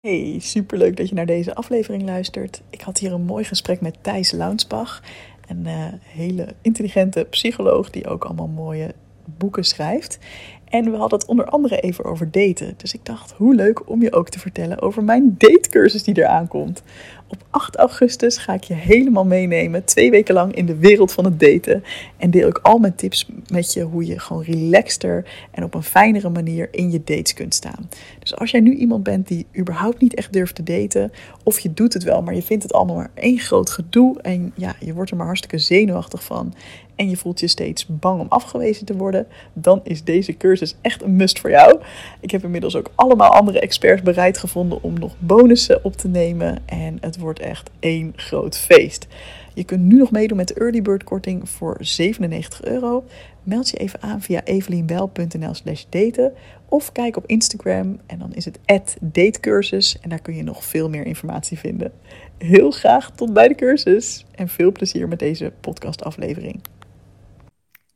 Hey, superleuk dat je naar deze aflevering luistert. Ik had hier een mooi gesprek met Thijs Launsbach, een uh, hele intelligente psycholoog die ook allemaal mooie boeken schrijft. En we hadden het onder andere even over daten. Dus ik dacht, hoe leuk om je ook te vertellen over mijn datecursus die eraan komt. Op 8 augustus ga ik je helemaal meenemen, twee weken lang in de wereld van het daten. En deel ik al mijn tips met je hoe je gewoon relaxter en op een fijnere manier in je dates kunt staan. Dus als jij nu iemand bent die überhaupt niet echt durft te daten, of je doet het wel, maar je vindt het allemaal maar één groot gedoe en ja, je wordt er maar hartstikke zenuwachtig van en je voelt je steeds bang om afgewezen te worden, dan is deze cursus echt een must voor jou. Ik heb inmiddels ook allemaal andere experts bereid gevonden om nog bonussen op te nemen en het wordt echt één groot feest. Je kunt nu nog meedoen met de early bird korting voor 97 euro. Meld je even aan via evelienbel.nl slash daten of kijk op Instagram en dan is het datecursus en daar kun je nog veel meer informatie vinden. Heel graag tot bij de cursus en veel plezier met deze podcastaflevering.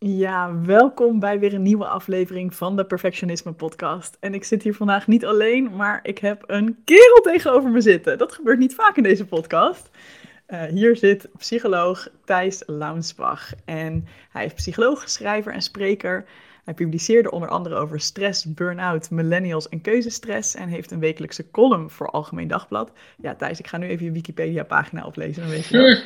Ja, welkom bij weer een nieuwe aflevering van de Perfectionisme Podcast. En ik zit hier vandaag niet alleen, maar ik heb een kerel tegenover me zitten. Dat gebeurt niet vaak in deze podcast. Uh, hier zit psycholoog Thijs Launsbach. En hij is psycholoog, schrijver en spreker. Hij publiceerde onder andere over stress, burn-out, millennials en keuzestress. En heeft een wekelijkse column voor Algemeen Dagblad. Ja, Thijs, ik ga nu even je Wikipedia-pagina oplezen. Dan weet je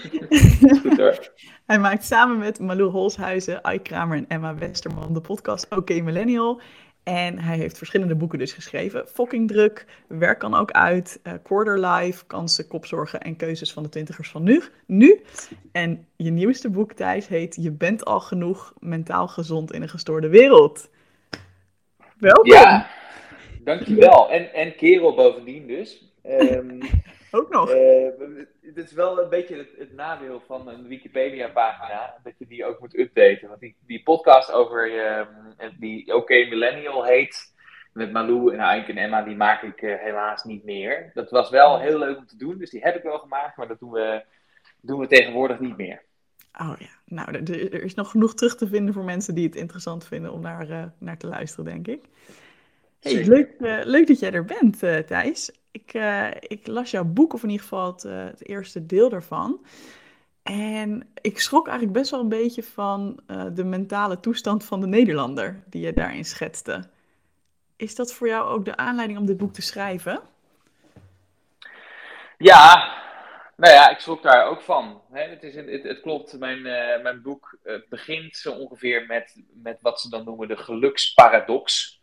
Goed. Hij maakt samen met Malou Holshuizen, Ike Kramer en Emma Westerman de podcast Oké Millennial. En hij heeft verschillende boeken dus geschreven. Fucking druk, werk kan ook uit, uh, quarter life, kansen, kopzorgen en keuzes van de twintigers van nu. nu. En je nieuwste boek, Thijs, heet Je bent al genoeg mentaal gezond in een gestoorde wereld. Welkom. Ja, dankjewel. En, en kerel bovendien dus. Um, ook nog. Het is wel een beetje het, het nadeel van een Wikipedia-pagina, dat je die ook moet updaten. Want die, die podcast over uh, die OK Millennial heet, met Malou en Aink en Emma, die maak ik uh, helaas niet meer. Dat was wel heel leuk om te doen, dus die heb ik wel gemaakt, maar dat doen we, doen we tegenwoordig niet meer. Oh ja, nou, er, er is nog genoeg terug te vinden voor mensen die het interessant vinden om naar, uh, naar te luisteren, denk ik. Hey, leuk, uh, leuk dat jij er bent, Thijs. Ik, uh, ik, las jouw boek, of in ieder geval het, het, eerste deel daarvan. En ik schrok eigenlijk best wel een beetje van de mentale toestand van de Nederlander die je daarin schetste. Is dat voor jou ook de aanleiding om dit boek te schrijven? Ja, nou ja, ik schrok daar ook van. het, is het, klopt, mijn, mijn boek begint zo ongeveer met, met wat ze dan noemen de geluksparadox.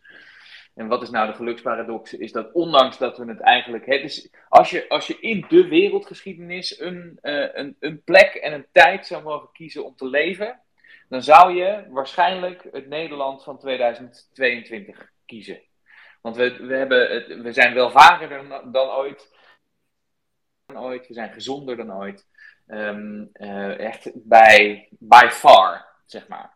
En wat is nou de geluksparadox? Is dat ondanks dat we het eigenlijk. Het is, als, je, als je in de wereldgeschiedenis een, uh, een, een plek en een tijd zou mogen kiezen om te leven, dan zou je waarschijnlijk het Nederland van 2022 kiezen. Want we, we, hebben het, we zijn welvarender dan, dan ooit. Dan ooit. We zijn gezonder dan ooit. Um, uh, echt bij by far, zeg maar.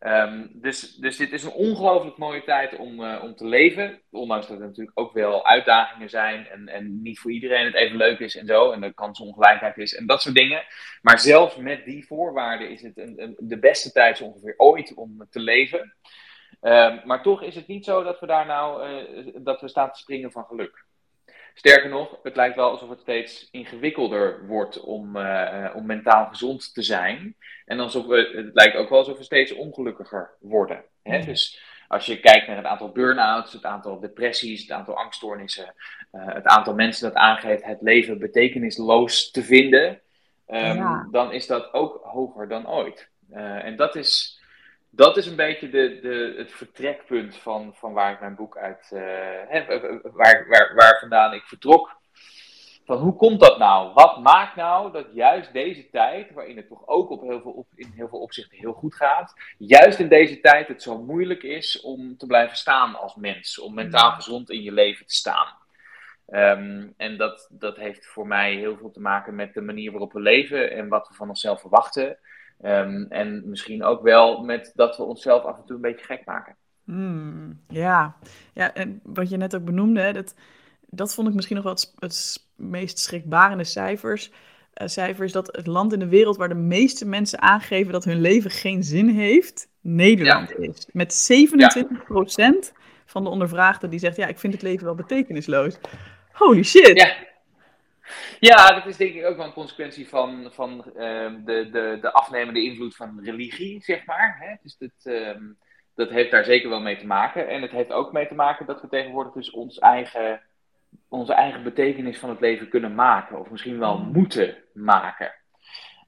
Um, dus, dus dit is een ongelooflijk mooie tijd om, uh, om te leven. Ondanks dat er natuurlijk ook wel uitdagingen zijn. En, en niet voor iedereen het even leuk is en zo. En de kansongelijkheid is en dat soort dingen. Maar zelfs met die voorwaarden is het een, de beste tijd zo ongeveer ooit om te leven. Um, maar toch is het niet zo dat we daar nou uh, dat we staan te springen van geluk. Sterker nog, het lijkt wel alsof het steeds ingewikkelder wordt om, uh, om mentaal gezond te zijn. En alsof we, het lijkt ook wel alsof we steeds ongelukkiger worden. Hè? Dus als je kijkt naar het aantal burn-outs, het aantal depressies, het aantal angststoornissen, uh, het aantal mensen dat aangeeft het leven betekenisloos te vinden, um, ja. dan is dat ook hoger dan ooit. Uh, en dat is, dat is een beetje de, de, het vertrekpunt van, van waar ik mijn boek uit, uh, hè, waar, waar, waar vandaan ik vertrok. Van hoe komt dat nou? Wat maakt nou dat juist deze tijd, waarin het toch ook op heel veel op, in heel veel opzichten heel goed gaat, juist in deze tijd het zo moeilijk is om te blijven staan als mens, om mentaal gezond in je leven te staan? Um, en dat, dat heeft voor mij heel veel te maken met de manier waarop we leven en wat we van onszelf verwachten. Um, en misschien ook wel met dat we onszelf af en toe een beetje gek maken. Mm, ja. ja, en wat je net ook benoemde, dat, dat vond ik misschien nog wel het, het meest schrikbarende cijfers. Uh, cijfers dat het land in de wereld waar de meeste mensen aangeven dat hun leven geen zin heeft, Nederland ja. is. Met 27% ja. van de ondervraagden die zegt, ja, ik vind het leven wel betekenisloos. Holy shit. Ja. Ja, dat is denk ik ook wel een consequentie van, van ehm, de, de, de afnemende invloed van religie, zeg maar. Hè? Dus dat, ehm, dat heeft daar zeker wel mee te maken. En het heeft ook mee te maken dat we tegenwoordig dus ons eigen, onze eigen betekenis van het leven kunnen maken. Of misschien wel Mm. moeten maken.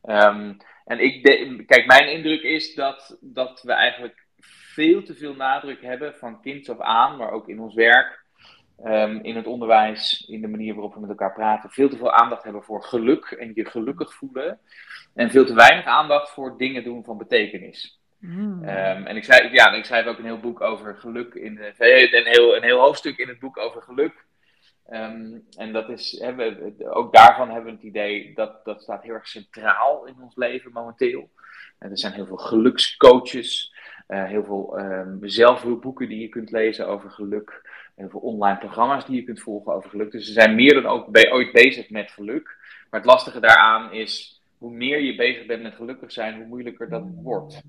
Ehm, en ik de- kijk, mijn indruk is dat, dat we eigenlijk veel te veel nadruk hebben van kinds af aan, maar ook in ons werk, ehm, in het onderwijs, in de manier waarop we met elkaar praten, veel te veel aandacht hebben voor geluk en je gelukkig voelen. En veel te weinig aandacht voor dingen doen van betekenis. Mm. Ehm, en ik, zei, ja, ik schrijf ook een heel boek over geluk, in de, een, heel, een heel hoofdstuk in het boek over geluk. Ehm, en dat is, ook daarvan hebben we het idee dat dat staat heel erg centraal in ons leven momenteel. En er zijn heel veel gelukscoaches, eh, heel veel ehm, zelfhulpboeken die je kunt lezen over geluk, heel veel online programma's die je kunt volgen over geluk. Dus ze zijn meer dan ook be- ooit bezig met geluk. Maar het lastige daaraan is, hoe meer je bezig bent met gelukkig zijn, hoe moeilijker dat wordt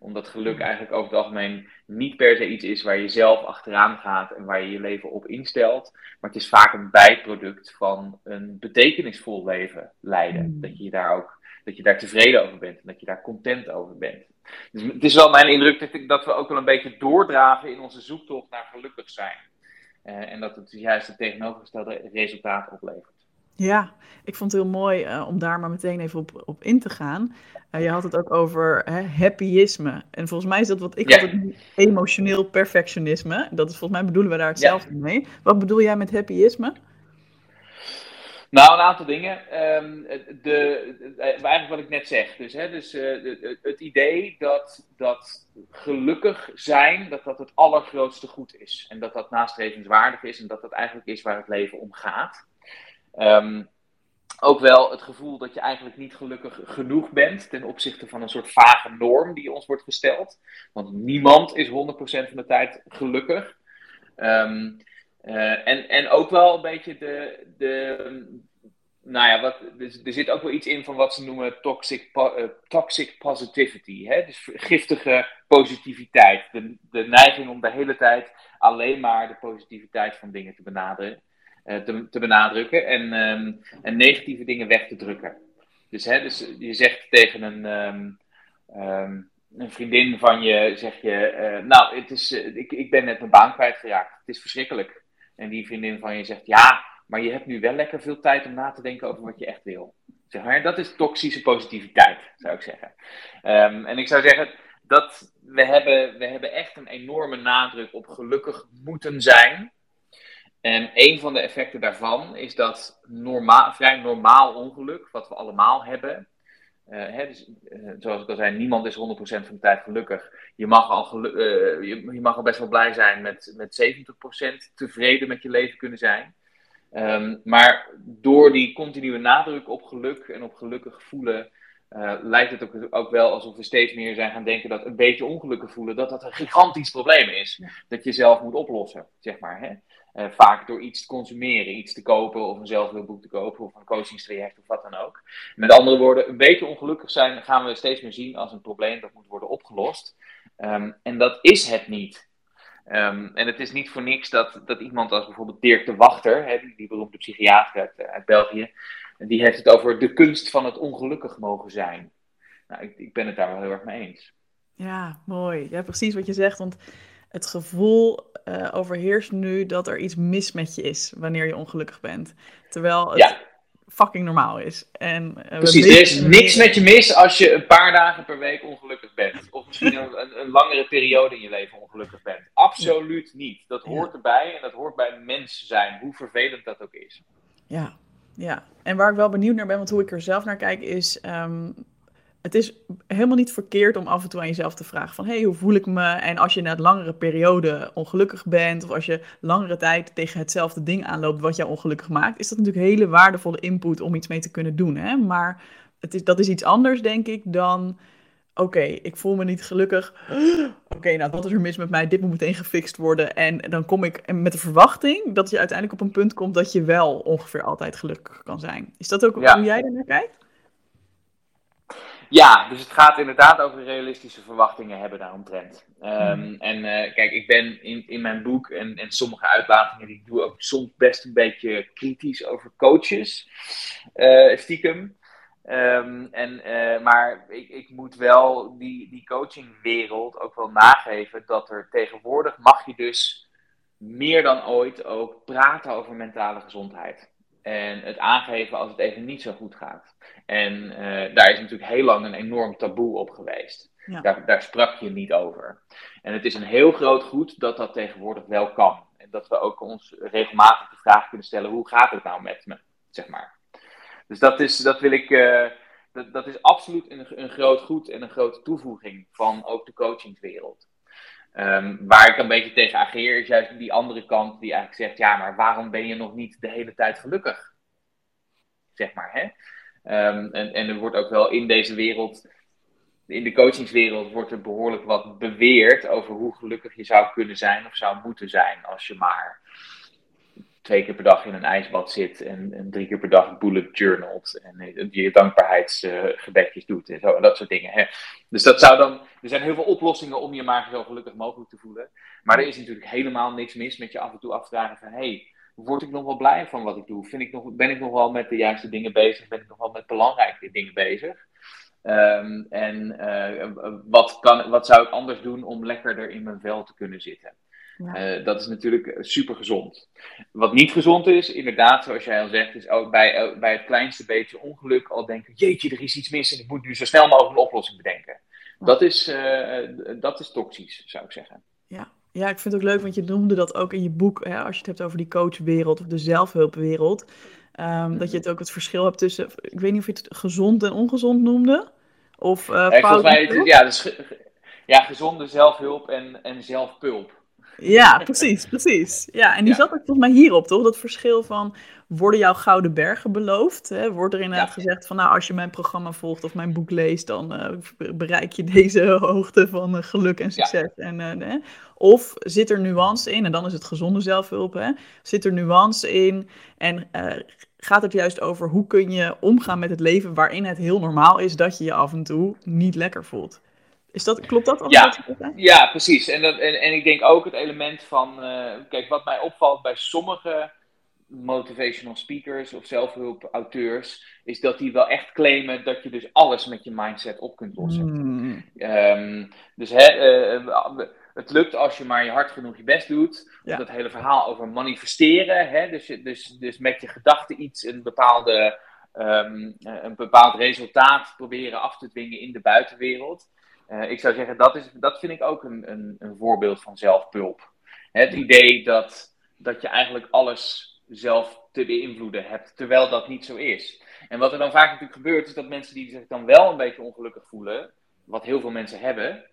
omdat geluk eigenlijk over het algemeen niet per se iets is waar je zelf achteraan gaat en waar je je leven op instelt. Maar het is vaak een bijproduct van een betekenisvol leven leiden. Mm. Dat je daar ook dat je daar tevreden over bent en dat je daar content over bent. Dus het is wel mijn indruk dat, ik- dat we ook wel een beetje doordraven in onze zoektocht naar gelukkig zijn. Eh, en dat het juist het tegenovergestelde resultaat oplevert. Ja, ik vond het heel mooi eh, om daar maar meteen even op, op in te gaan. Eh, je had het ook over hè, happyisme. En volgens mij is dat wat ik altijd noem emotioneel perfectionisme. Dat is volgens mij bedoelen we daar hetzelfde mee. Wat bedoel jij met happyisme? Nou, een aantal dingen. Ehm, de, de- eigenlijk wat ik net zeg. Dus, hè, dus eh, de- het idee dat, dat gelukkig zijn, dat dat het allergrootste goed is. En dat dat nastrevenswaardig is en dat dat eigenlijk is waar het leven om gaat. Ehm, ook wel het gevoel dat je eigenlijk niet gelukkig genoeg bent ten opzichte van een soort vage norm die ons wordt gesteld. Want niemand is 100% van de tijd gelukkig. Ehm, eh, en, en ook wel een beetje de. de nou ja, wat, er, er zit ook wel iets in van wat ze noemen toxic, eh, toxic positivity. Hè? Dus giftige positiviteit. De, de neiging om de hele tijd alleen maar de positiviteit van dingen te benaderen. eh, te, te benadrukken en, ehm, en negatieve dingen weg te drukken. Dus, hè, dus je zegt tegen een, ehm, ehm, een vriendin van je, zeg je, nou, het is, ik, ik ben net mijn baan kwijtgeraakt. Het is verschrikkelijk. En die vriendin van je zegt, ja, maar je hebt nu wel lekker veel tijd om na te denken over wat je echt wil. Zeg maar, dat is toxische positiviteit, zou ik zeggen. Ehm, en ik zou zeggen, dat we hebben, we hebben echt een enorme nadruk op gelukkig moeten zijn. En een van de effecten daarvan is dat vrij normaal ongeluk, wat we allemaal hebben. Eh, hè, dus, eh, zoals ik al zei, niemand is 100% van de tijd gelukkig. Je mag al, gelu- eh, je, je mag al best wel blij zijn met, met 70% tevreden met je leven kunnen zijn. Ehm, maar door die continue nadruk op geluk en op gelukkig voelen, eh, lijkt het ook, ook wel alsof we steeds meer zijn gaan denken dat een beetje ongelukkig voelen, dat dat een gigantisch probleem is. Ja. Dat je zelf moet oplossen, zeg maar. Hè? Eh, vaak door iets te consumeren, iets te kopen of een zelfhulpboek te kopen of een coachingstraject of wat dan ook. Met andere woorden, een beetje ongelukkig zijn gaan we steeds meer zien als een probleem dat moet worden opgelost. Ehm, en dat is het niet. Ehm, en het is niet voor niks dat, dat iemand als bijvoorbeeld Dirk de Wachter, hè, die, beroemde psychiater uit, eh, uit België, die heeft het over de kunst van het ongelukkig mogen zijn. Nou, ik, ik ben het daar wel heel erg mee eens. Ja, mooi. Ja, precies wat je zegt. Want het gevoel eh, overheerst nu dat er iets mis met je is wanneer je ongelukkig bent. Terwijl het Ja. fucking normaal is. En, eh, Precies, er is niks met je mis als je een paar dagen per week ongelukkig bent. Of misschien een, een, een langere periode in je leven ongelukkig bent. Absoluut niet. Dat hoort erbij en dat hoort bij mens zijn, hoe vervelend dat ook is. Ja, ja. En waar ik wel benieuwd naar ben, want hoe ik er zelf naar kijk, is... ehm, het is helemaal niet verkeerd om af en toe aan jezelf te vragen van... hey, hoe voel ik me? En als je na een langere periode ongelukkig bent... of als je langere tijd tegen hetzelfde ding aanloopt wat jou ongelukkig maakt... is dat natuurlijk hele waardevolle input om iets mee te kunnen doen. Hè? Maar het is, dat is iets anders, denk ik, dan... Oké, ik voel me niet gelukkig. Oké, nou, wat is er mis met mij? Dit moet meteen gefixt worden. En dan kom ik met de verwachting dat je uiteindelijk op een punt komt dat je wel ongeveer altijd gelukkig kan zijn. Is dat ook Ja. hoe jij er naar kijkt? Ja, dus het gaat inderdaad over realistische verwachtingen hebben daaromtrent. Um, En uh, kijk, ik ben in, in mijn boek en, en sommige uitlatingen die ik doe ook soms best een beetje kritisch over coaches, uh, stiekem. Um, en, uh, maar ik, ik moet wel die, die coachingwereld ook wel nageven dat er tegenwoordig mag je dus meer dan ooit ook praten over mentale gezondheid. En het aangeven als het even niet zo goed gaat. En uh, daar is natuurlijk heel lang een enorm taboe op geweest. Ja. Daar, daar sprak je niet over. En het is een heel groot goed dat dat tegenwoordig wel kan. En dat we ook ons regelmatig de vraag kunnen stellen: hoe gaat het nou met me? Zeg maar. Dus dat, is, dat wil ik. Uh, dat, dat is absoluut een, een groot goed en een grote toevoeging van ook de coachingswereld. Um, waar ik een beetje tegen ageer, is juist die andere kant die eigenlijk zegt: ja, maar waarom ben je nog niet de hele tijd gelukkig? Zeg maar, hè? Um, en, en er wordt ook wel in deze wereld, in de coachingswereld, wordt er behoorlijk wat beweerd over hoe gelukkig je zou kunnen zijn of zou moeten zijn als je maar twee keer per dag in een ijsbad zit en, en drie keer per dag bullet journalt en eh, je dankbaarheidsgebedjes uh, doet en zo, en dat soort dingen. Hè. Dus dat zou dan, er zijn heel veel oplossingen om je maar zo gelukkig mogelijk te voelen. Maar er is natuurlijk helemaal niks mis met je af en toe afvragen van, hey, word ik nog wel blij van wat ik doe? Vind ik nog, ben ik nog wel met de juiste dingen bezig? Ben ik nog wel met belangrijke dingen bezig? Um, en uh, wat, kan, wat zou ik anders doen om lekkerder in mijn vel te kunnen zitten? Ja. Uh, dat is natuurlijk super gezond. Wat niet gezond is, inderdaad, zoals jij al zegt, is ook bij, bij het kleinste beetje ongeluk al denken: jeetje, er is iets mis en ik moet nu zo snel mogelijk een oplossing bedenken. Ja. Dat, is, uh, dat is toxisch, zou ik zeggen. Ja. ja, ik vind het ook leuk, want je noemde dat ook in je boek, hè, als je het hebt over die coachwereld of de zelfhulpwereld. Um, dat je het ook het verschil hebt tussen, ik weet niet of je het gezond en ongezond noemde. Of uh, ja, volgens mij, het, ja, dus, ja, gezonde zelfhulp en, en zelfpulp. Ja, precies, precies. Ja, en die ja. zat ook volgens mij hierop, toch? Dat verschil van, worden jouw gouden bergen beloofd? Hè? Wordt er inderdaad ja. gezegd van, nou, als je mijn programma volgt of mijn boek leest, dan uh, bereik je deze hoogte van uh, geluk en succes. Ja. En, uh, of zit er nuance in, en dan is het gezonde zelfhulp, hè? zit er nuance in en gaat het juist over hoe kun je omgaan met het leven waarin het heel normaal is dat je je af en toe niet lekker voelt? Is dat, klopt dat? Ja, dat ja, precies. En, dat, en, en ik denk ook het element van, uh, kijk, wat mij opvalt bij sommige motivational speakers of zelfhulpauteurs, is dat die wel echt claimen dat je dus alles met je mindset op kunt lossen. Mm. Um, dus hè, uh, het lukt als je maar je hard genoeg je best doet. Ja. Dat hele verhaal over manifesteren, hè, dus, dus, dus met je gedachten iets, een bepaalde um, een bepaald resultaat proberen af te dwingen in de buitenwereld. Uh, ik zou zeggen, dat, is, dat vind ik ook een, een, een voorbeeld van zelfpulp. Het idee dat, dat je eigenlijk alles zelf te beïnvloeden hebt, terwijl dat niet zo is. En wat er dan vaak natuurlijk gebeurt, is dat mensen die zich dan wel een beetje ongelukkig voelen, wat heel veel mensen hebben,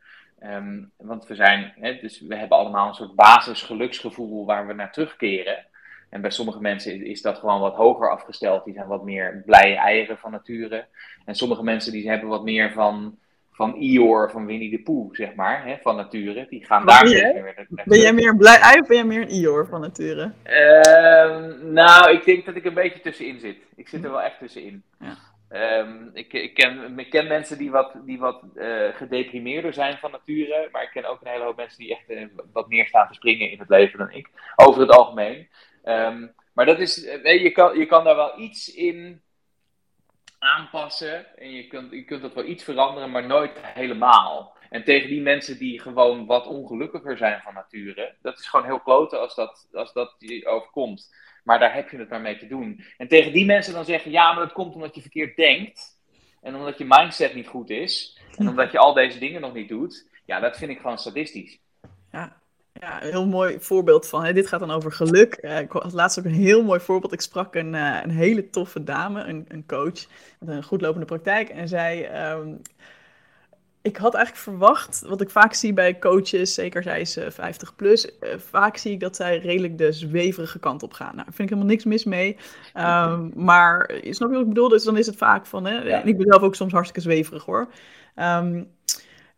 um, want we zijn, hè, dus we hebben allemaal een soort basisgeluksgevoel waar we naar terugkeren. En bij sommige mensen is dat gewoon wat hoger afgesteld. Die zijn wat meer blije eieren van nature. En sommige mensen die hebben wat meer van van Ior van Winnie de Pooh, zeg maar, hè, van nature. Die gaan daar weer Ben jij meer een blij ei of ben jij meer een Ior van nature? Uh, nou, ik denk dat ik een beetje tussenin zit. Ik zit er wel echt tussenin. Ja. Um, ik, ik, ken, ik ken mensen die wat, die wat uh, gedeprimeerder zijn van nature, maar ik ken ook een hele hoop mensen die echt uh, wat meer staan te springen in het leven dan ik, over het algemeen. Um, maar dat is, uh, je, kan, je kan daar wel iets in aanpassen. En je kunt, je kunt dat wel iets veranderen, maar nooit helemaal. En tegen die mensen die gewoon wat ongelukkiger zijn van nature, dat is gewoon heel kloten als dat, als dat je overkomt. Maar daar heb je het maar mee te doen. En tegen die mensen dan zeggen, ja, maar dat komt omdat je verkeerd denkt. En omdat je mindset niet goed is. En omdat je al deze dingen nog niet doet. Ja, dat vind ik gewoon sadistisch. Ja, ja, een heel mooi voorbeeld van. Hè, dit gaat dan over geluk. Uh, ik had laatst ook een heel mooi voorbeeld. Ik sprak een, uh, een hele toffe dame, een, een coach met een goedlopende praktijk. En zij. Um, ik had eigenlijk verwacht, wat ik vaak zie bij coaches, zeker zij is uh, 50 plus, uh, vaak zie ik dat zij redelijk de zweverige kant op gaan. Nou, daar vind ik helemaal niks mis mee. Um, maar snap je wat ik bedoel? Dus dan is het vaak van, hè, ja. en ik ben zelf ook soms hartstikke zweverig hoor. Um,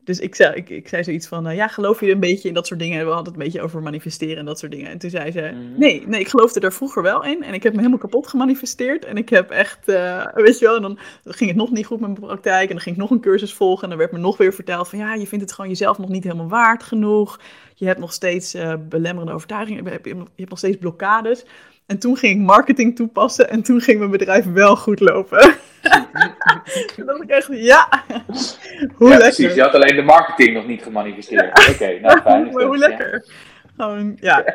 dus ik zei, ik, ik zei zoiets van, uh, ja, geloof je een beetje in dat soort dingen? We hadden het een beetje over manifesteren en dat soort dingen. En toen zei ze, mhm. nee, nee, ik geloofde er vroeger wel in. En ik heb me helemaal kapot gemanifesteerd. En ik heb echt, uh, weet je wel, en dan, ging het nog niet goed met mijn praktijk. En dan ging ik nog een cursus volgen. En dan werd me nog weer verteld van, ja, je vindt het gewoon jezelf nog niet helemaal waard genoeg. Je hebt nog steeds uh, belemmerende overtuigingen. Je hebt, je hebt nog steeds blokkades. En toen ging ik marketing toepassen en toen ging mijn bedrijf wel goed lopen. en dan ik echt, ja, hoe ja, lekker. Precies, je had alleen de marketing nog niet gemanifesteerd. Oké, nou fijn. hoe lekker. Gewoon, ja,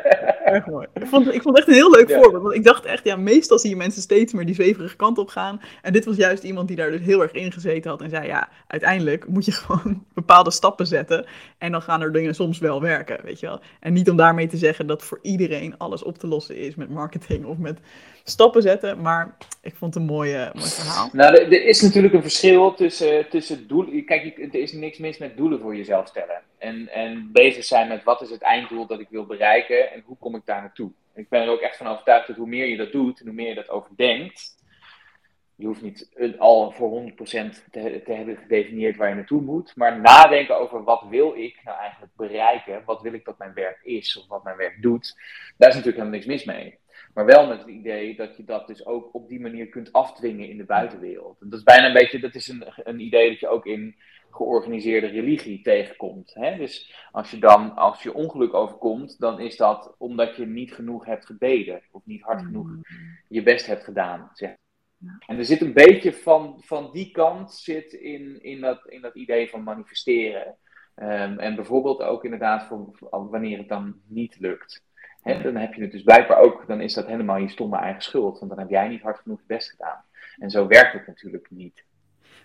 erg mooi. Ik vond, ik vond het echt een heel leuk voorbeeld. Want ik dacht echt, ja, meestal zie je mensen steeds meer die zweverige kant op gaan. En dit was juist iemand die daar dus heel erg in gezeten had. En zei, ja, uiteindelijk moet je gewoon bepaalde stappen zetten. En dan gaan er dingen soms wel werken, weet je wel. En niet om daarmee te zeggen dat voor iedereen alles op te lossen is met marketing of met stappen zetten. Maar ik vond het een mooie, mooi verhaal. Nou, er, is natuurlijk een verschil tussen, tussen doelen. Kijk, er is niks mis met doelen voor jezelf stellen. En, en bezig zijn met wat is het einddoel dat ik wil bereiken en hoe kom ik daar naartoe. Ik ben er ook echt van overtuigd dat hoe meer je dat doet en hoe meer je dat overdenkt, je hoeft niet al voor 100% te, te hebben gedefinieerd waar je naartoe moet, maar nadenken over wat wil ik nou eigenlijk bereiken, wat wil ik dat mijn werk is of wat mijn werk doet, daar is natuurlijk helemaal niks mis mee. Maar wel met het idee dat je dat dus ook op die manier kunt afdwingen in de buitenwereld. dat is bijna een beetje, dat is een, een idee dat je ook in georganiseerde religie tegenkomt. Hè? Dus als je dan, als je ongeluk overkomt, dan is dat omdat je niet genoeg hebt gebeden. Of niet hard genoeg mm. je best hebt gedaan. Zeg. En er zit een beetje van, van die kant zit in, in, dat, in dat idee van manifesteren. Ehm, en bijvoorbeeld ook inderdaad voor, wanneer het dan niet lukt. Dan heb je het dus blijkbaar ook, dan is dat helemaal je stomme eigen schuld. Want dan heb jij niet hard genoeg je best gedaan. En zo werkt het natuurlijk niet.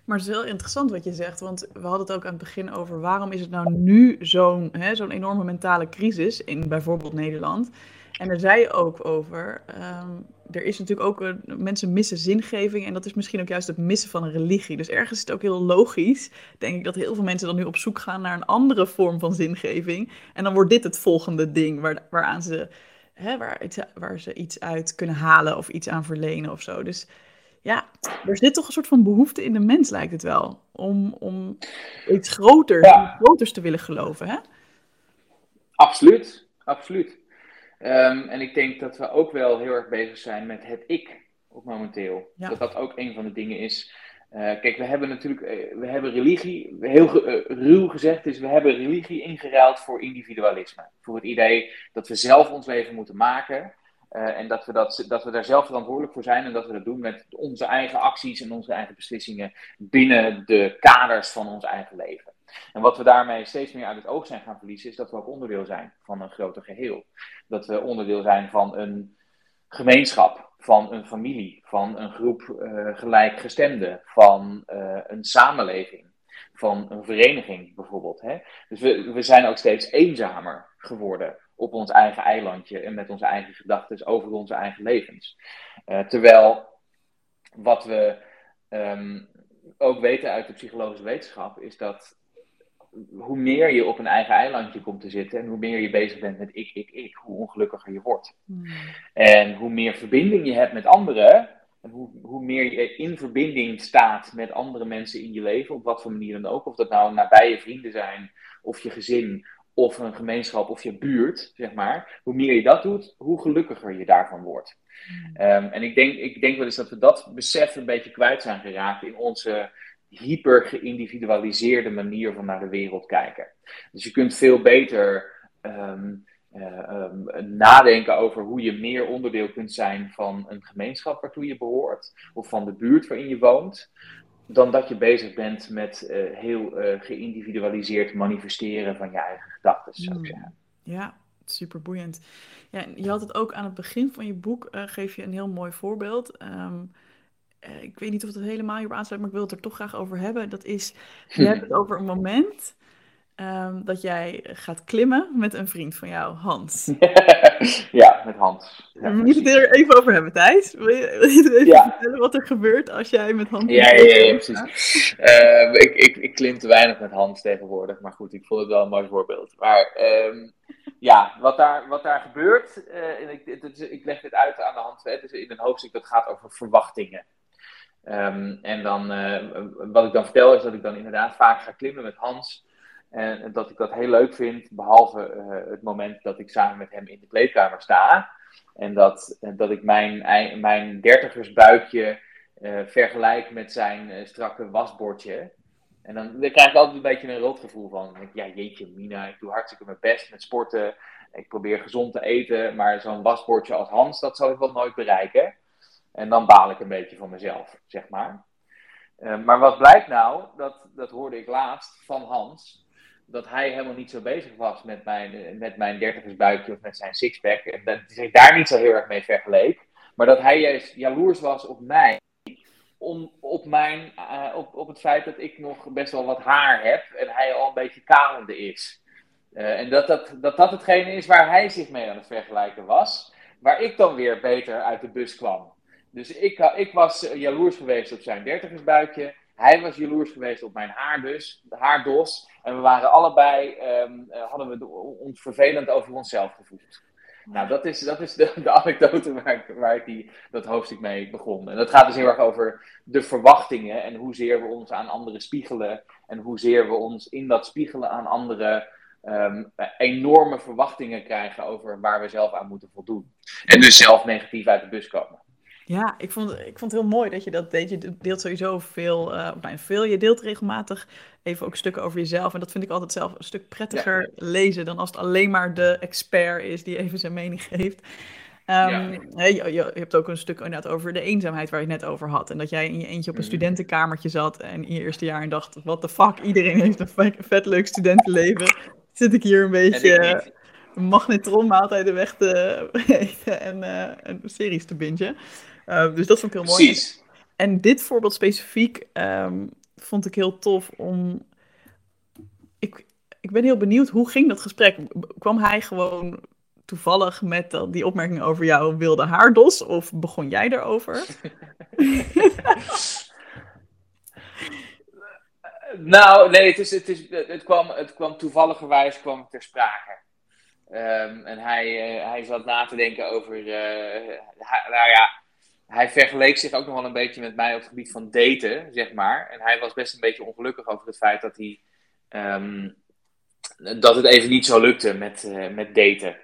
Maar het is heel interessant wat je zegt, want we hadden het ook aan het begin over waarom is het nou nu zo'n zo'n enorme mentale crisis in bijvoorbeeld Nederland. En daar zei je ook over, ehm, er is natuurlijk ook, een, mensen missen zingeving en dat is misschien ook juist het missen van een religie. Dus ergens is het ook heel logisch, denk ik, dat heel veel mensen dan nu op zoek gaan naar een andere vorm van zingeving. En dan wordt dit het volgende ding waar, waaraan ze, hè, waar, waar ze iets uit kunnen halen of iets aan verlenen of zo. Dus ja, er zit toch een soort van behoefte in de mens, lijkt het wel. Om, om iets groters, ja. groters te willen geloven, hè? Absoluut, absoluut. Ehm, en ik denk dat we ook wel heel erg bezig zijn met het ik op momenteel. Dat dat ook een van de dingen is. Uh, kijk, we hebben natuurlijk, uh, we hebben religie, heel uh, ruw gezegd is, we hebben religie ingeruild voor individualisme. Voor het idee dat we zelf ons leven moeten maken. En dat we, dat, dat we daar zelf verantwoordelijk voor zijn en dat we dat doen met onze eigen acties en onze eigen beslissingen binnen de kaders van ons eigen leven. En wat we daarmee steeds meer uit het oog zijn gaan verliezen, is dat we ook onderdeel zijn van een groter geheel. Dat we onderdeel zijn van een gemeenschap, van een familie, van een groep uh, gelijkgestemden, van uh, een samenleving, van een vereniging bijvoorbeeld. Hè? Dus we, we zijn ook steeds eenzamer geworden op ons eigen eilandje en met onze eigen gedachten over onze eigen levens. Uh, terwijl wat we um, ook weten uit de psychologische wetenschap is dat hoe meer je op een eigen eilandje komt te zitten en hoe meer je bezig bent met ik, ik, ik, hoe ongelukkiger je wordt. Hmm. En hoe meer verbinding je hebt met anderen, en hoe, hoe meer je in verbinding staat met andere mensen in je leven, op wat voor manier dan ook, of dat nou nabije vrienden zijn, of je gezin, of een gemeenschap of je buurt, zeg maar, hoe meer je dat doet, hoe gelukkiger je daarvan wordt. Hmm. Ehm, en ik denk, ik denk wel eens dat we dat besef een beetje kwijt zijn geraakt in onze hyper geïndividualiseerde manier van naar de wereld kijken. Dus je kunt veel beter ehm, eh, ehm, nadenken over hoe je meer onderdeel kunt zijn van een gemeenschap waartoe je behoort, of van de buurt waarin je woont, dan dat je bezig bent met uh, heel uh, geïndividualiseerd manifesteren van je eigen gedachten, zou ik hmm. zeggen. Ja, super boeiend. Ja, je had het ook aan het begin van je boek, geef je een heel mooi voorbeeld. Um, ik weet niet of het helemaal hierop aansluit, maar ik wil het er toch graag over hebben. Dat is, je hebt het over een moment Ehm, dat jij gaat klimmen met een vriend van jou, Hans. ja, met Hans. Ja, We moeten het er even over hebben, Thijs. Wil je, wil je even vertellen wat er gebeurt als jij met Hans... Ja, ja, ja, precies. Uh, ik, ik, ik klim te weinig met Hans tegenwoordig, maar goed, ik vond het wel een mooi voorbeeld. Maar um, ja, wat daar, wat daar gebeurt, uh, en ik, ik leg dit uit aan de hand, het is in een hoofdstuk dat gaat over verwachtingen. Um, en dan, uh, wat ik dan vertel is dat ik dan inderdaad vaak ga klimmen met Hans... En dat ik dat heel leuk vind, behalve het moment dat ik samen met hem in de kleedkamer sta. En dat, dat ik mijn, mijn dertigersbuikje uh, vergelijk met zijn strakke wasbordje. En dan, krijg ik altijd een beetje een rotgevoel van. Ja, jeetje, Mina, ik doe hartstikke mijn best met sporten. Ik probeer gezond te eten, maar zo'n wasbordje als Hans, dat zou ik wel nooit bereiken. En dan baal ik een beetje van mezelf, zeg maar. Uh, maar wat blijkt nou, dat, dat hoorde ik laatst van Hans, dat hij helemaal niet zo bezig was met mijn, met mijn dertigersbuikje of met zijn sixpack. En dat hij zich daar niet zo heel erg mee vergeleek. Maar dat hij juist jaloers was op mij om, op, mijn, uh, op, op het feit dat ik nog best wel wat haar heb en hij al een beetje kalende is. Uh, en dat dat, dat dat hetgene is waar hij zich mee aan het vergelijken was, waar ik dan weer beter uit de bus kwam. Dus ik, ik was jaloers geweest op zijn dertigersbuikje. Hij was jaloers geweest op mijn haardus, haardos. En we waren allebei, um, hadden we ons vervelend over onszelf gevoeld. Nou, dat is, dat is de, de anekdote waar ik, waar ik die, dat hoofdstuk mee begon. En dat gaat dus heel erg over de verwachtingen en hoezeer we ons aan anderen spiegelen. En hoezeer we ons in dat spiegelen aan anderen um, enorme verwachtingen krijgen over waar we zelf aan moeten voldoen. En dus zelf negatief uit de bus komen. Ja, ik vond, ik vond het heel mooi dat je dat deed. Je deelt sowieso veel, uh, nou, veel. Je deelt regelmatig even ook stukken over jezelf. En dat vind ik altijd zelf een stuk prettiger lezen dan als het alleen maar de expert is die even zijn mening geeft. Um, ja. je, je, hebt ook een stuk inderdaad over de eenzaamheid waar je het net over had. En dat jij in je eentje op een mm. studentenkamertje zat en in je eerste jaar en dacht, what the fuck, iedereen heeft een vet, leuk studentenleven. Zit ik hier een beetje een magnetronmaaltijden weg te eten en, uh, en series te bingen. Uh, dus dat vond ik heel mooi. Precies. En dit voorbeeld specifiek um, vond ik heel tof om. Ik, ik ben heel benieuwd, hoe ging dat gesprek? Kwam hij gewoon toevallig met die opmerking over jouw wilde haardos? Of begon jij erover? nou, nee, het, is, het, is, het, kwam, het kwam toevalligerwijs kwam ter sprake. Um, en hij, uh, hij zat na te denken over. Uh, nou ja, hij vergeleek zich ook nog wel een beetje met mij op het gebied van daten, zeg maar. En hij was best een beetje ongelukkig over het feit dat hij. Um, dat het even niet zo lukte met, uh, met daten.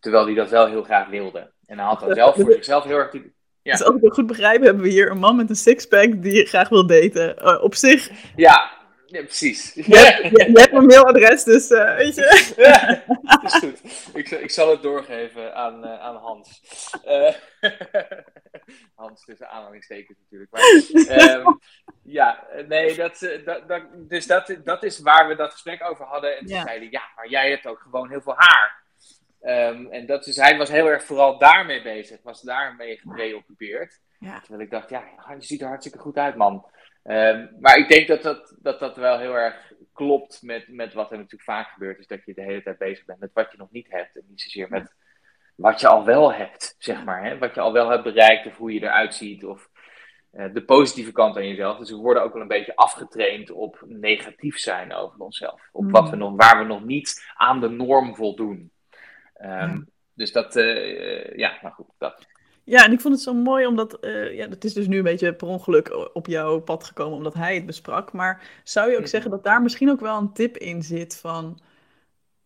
Terwijl hij dat wel heel graag wilde. En hij had dan zelf voor zichzelf heel erg. Ja. Dus als ik het goed begrijp, hebben we hier een man met een sixpack die graag wil daten. Uh, op zich. Ja, ja, precies. Je, je, hebt mijn mailadres, dus uh, weet je. Ja, is goed. Ik, ik zal het doorgeven aan, uh, aan Hans. Uh, Hans tussen aanhalingstekens natuurlijk. Maar, um, ja, nee, dat, dat, dat, dus dat, dat is waar we dat gesprek over hadden. En toen ja. zei hij, ja, maar jij hebt ook gewoon heel veel haar. Um, en dat is, hij was heel erg vooral daarmee bezig, was daarmee gepreoccupeerd. Ja. Terwijl ik dacht, ja, je ziet er hartstikke goed uit, man. Um, maar ik denk dat dat, dat dat wel heel erg klopt met, met wat er natuurlijk vaak gebeurt. Is dat je de hele tijd bezig bent met wat je nog niet hebt. En niet zozeer met wat je al wel hebt, zeg maar. Hè? Wat je al wel hebt bereikt of hoe je eruit ziet. Of uh, de positieve kant aan jezelf. Dus we worden ook wel een beetje afgetraind op negatief zijn over onszelf. Op wat we mm. nog, waar we nog niet aan de norm voldoen. Um, ja. Dus dat, uh, ja, nou goed, dat. Ja, en ik vond het zo mooi omdat, uh, ja, het is dus nu een beetje per ongeluk op jouw pad gekomen omdat hij het besprak. Maar zou je ook zeggen dat daar misschien ook wel een tip in zit van,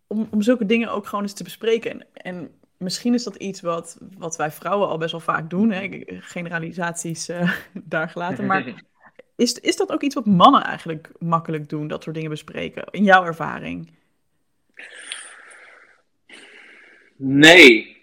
om, om zulke dingen ook gewoon eens te bespreken? En, en misschien is dat iets wat, wat wij vrouwen al best wel vaak doen, hè? generalisaties uh, daar gelaten. Maar is, is dat ook iets wat mannen eigenlijk makkelijk doen, dat soort dingen bespreken, in jouw ervaring? Nee,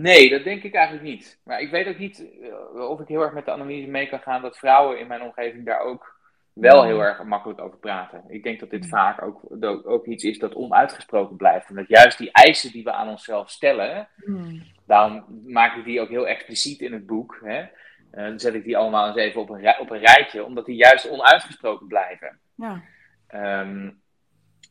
Nee, dat denk ik eigenlijk niet. Maar ik weet ook niet eh, of ik heel erg met de analyse mee kan gaan dat vrouwen in mijn omgeving daar ook wel heel erg makkelijk over praten. Ik denk dat dit vaak ook, ook iets is dat onuitgesproken blijft. En dat juist die eisen die we aan onszelf stellen, hmm. daarom maak ik die ook heel expliciet in het boek. Hè? Uh, dan zet ik die allemaal eens even op een, op een rijtje, omdat die juist onuitgesproken blijven. Ja. Um,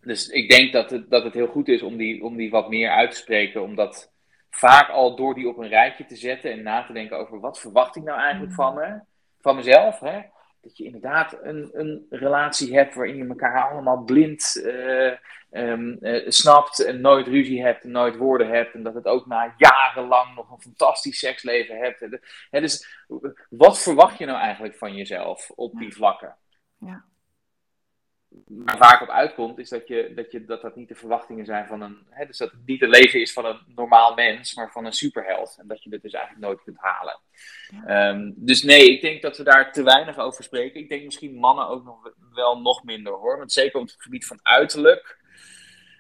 dus ik denk dat het, dat het heel goed is om die, om die wat meer uit te spreken, omdat vaak al door die op een rijtje te zetten en na te denken over wat verwacht ik nou eigenlijk van me, van mezelf. Hè? Dat je inderdaad een, een relatie hebt waarin je elkaar allemaal blind uh, um, uh, snapt en nooit ruzie hebt en nooit woorden hebt. En dat het ook na jarenlang nog een fantastisch seksleven hebt. Hè, dus wat verwacht je nou eigenlijk van jezelf op die vlakken? Ja. Waar vaak op uitkomt, is dat, je, dat, je, dat dat niet de verwachtingen zijn van een. Hè, dus dat het niet het leven is van een normaal mens, maar van een superheld. En dat je het dus eigenlijk nooit kunt halen. Ehm, dus nee, ik denk dat we daar te weinig over spreken. Ik denk misschien mannen ook nog wel nog minder hoor. Want zeker op het gebied van uiterlijk,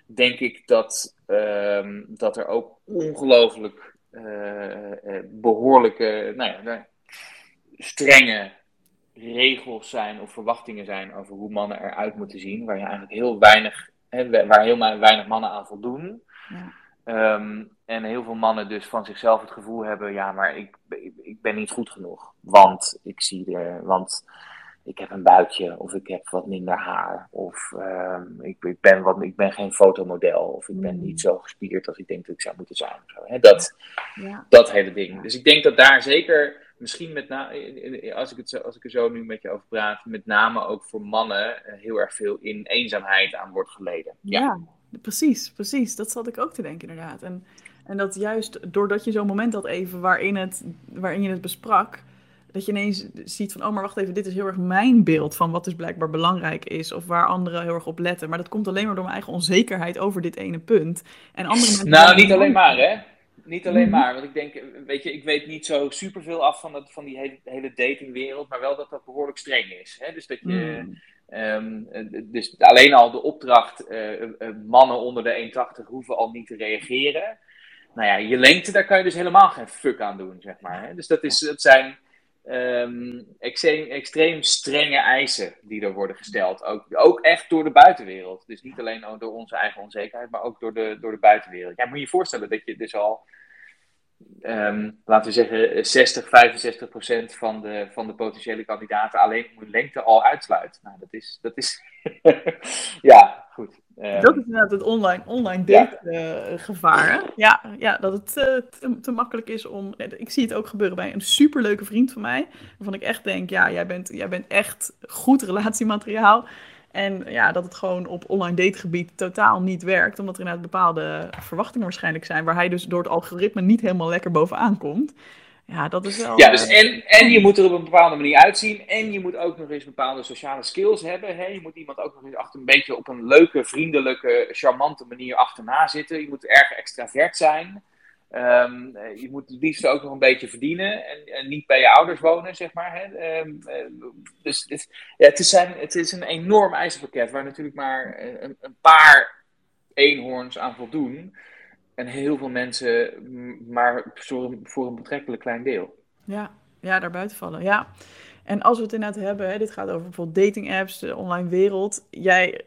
denk ik dat, ehm, dat er ook ongelooflijk uh, behoorlijke, nou ja, strenge regels zijn of verwachtingen zijn over hoe mannen eruit moeten zien, waar je eigenlijk heel weinig, hè, waar heel weinig mannen aan voldoen. Ja. Ehm, en heel veel mannen dus van zichzelf het gevoel hebben, ja, maar ik, ik, ben niet goed genoeg, want ik zie er, want ik heb een buikje of ik heb wat minder haar of um, ik, ik, ben wat, ik ben geen fotomodel of ik ben mm. niet zo gespierd als ik denk dat ik zou moeten zijn. Zo, hè? Dat, ja. dat hele ding. Dus ik denk dat daar zeker misschien met name, als ik, het zo, als ik er zo nu met je over praat, met name ook voor mannen eh, heel erg veel in eenzaamheid aan wordt geleden. Ja, precies, precies. Dat zat ik ook te denken inderdaad. En, en dat juist doordat je zo'n moment had even waarin, het, waarin je het besprak, dat je ineens ziet van, oh maar wacht even, dit is heel erg mijn beeld van wat dus blijkbaar belangrijk is of waar anderen heel erg op letten. Maar dat komt alleen maar door mijn eigen onzekerheid over dit ene punt. En andere mensen nou, niet alleen maar hè niet alleen mhm. maar, want ik denk, weet je, ik weet niet zo superveel af van, het, van die hele, hele datingwereld, maar wel dat dat behoorlijk streng is. Hè? Dus dat je, mhm. ehm, dus alleen al de opdracht, uh, mannen onder de 1,80 hoeven al niet te reageren. Nou ja, je lengte, daar kan je dus helemaal geen fuck aan doen, zeg maar. Hè? Dus dat, is, dat zijn um, extreem, strenge eisen die er worden gesteld. Ook, ook echt door de buitenwereld. Dus niet alleen door onze eigen onzekerheid, maar ook door de, door de buitenwereld. Ja, moet je je voorstellen dat je dus al um, laten we zeggen, 60, 65 procent van de, van de potentiële kandidaten alleen om lengte al uitsluit. Nou, dat is, dat is ja, goed. Um, dat is inderdaad het online, online date ja. uh, gevaar. Ja, ja, dat het uh, te, te, makkelijk is om. Ik zie het ook gebeuren bij een superleuke vriend van mij. Waarvan ik echt denk: ja, jij bent, jij bent echt goed relatiemateriaal. En ja, dat het gewoon op online dategebied totaal niet werkt. Omdat er inderdaad bepaalde verwachtingen waarschijnlijk zijn. Waar hij dus door het algoritme niet helemaal lekker bovenaan komt. Ja, dat is wel... Ja, dus en, en je moet er op een bepaalde manier uitzien. En je moet ook nog eens bepaalde sociale skills hebben. Hè? Je moet iemand ook nog eens achter een beetje op een leuke, vriendelijke, charmante manier achterna zitten. Je moet erg extravert zijn. Um, je moet het liefst ook nog een beetje verdienen en, en niet bij je ouders wonen, zeg maar. Hè? Um, dus het, ja, het, is een, het is een enorm eisenpakket waar natuurlijk maar een, een, paar eenhoorns aan voldoen. En heel veel mensen maar voor, voor een betrekkelijk klein deel. Ja, ja, daarbuiten vallen. Ja. En als we het inderdaad hebben, hè, dit gaat over bijvoorbeeld dating apps, de online wereld. Jij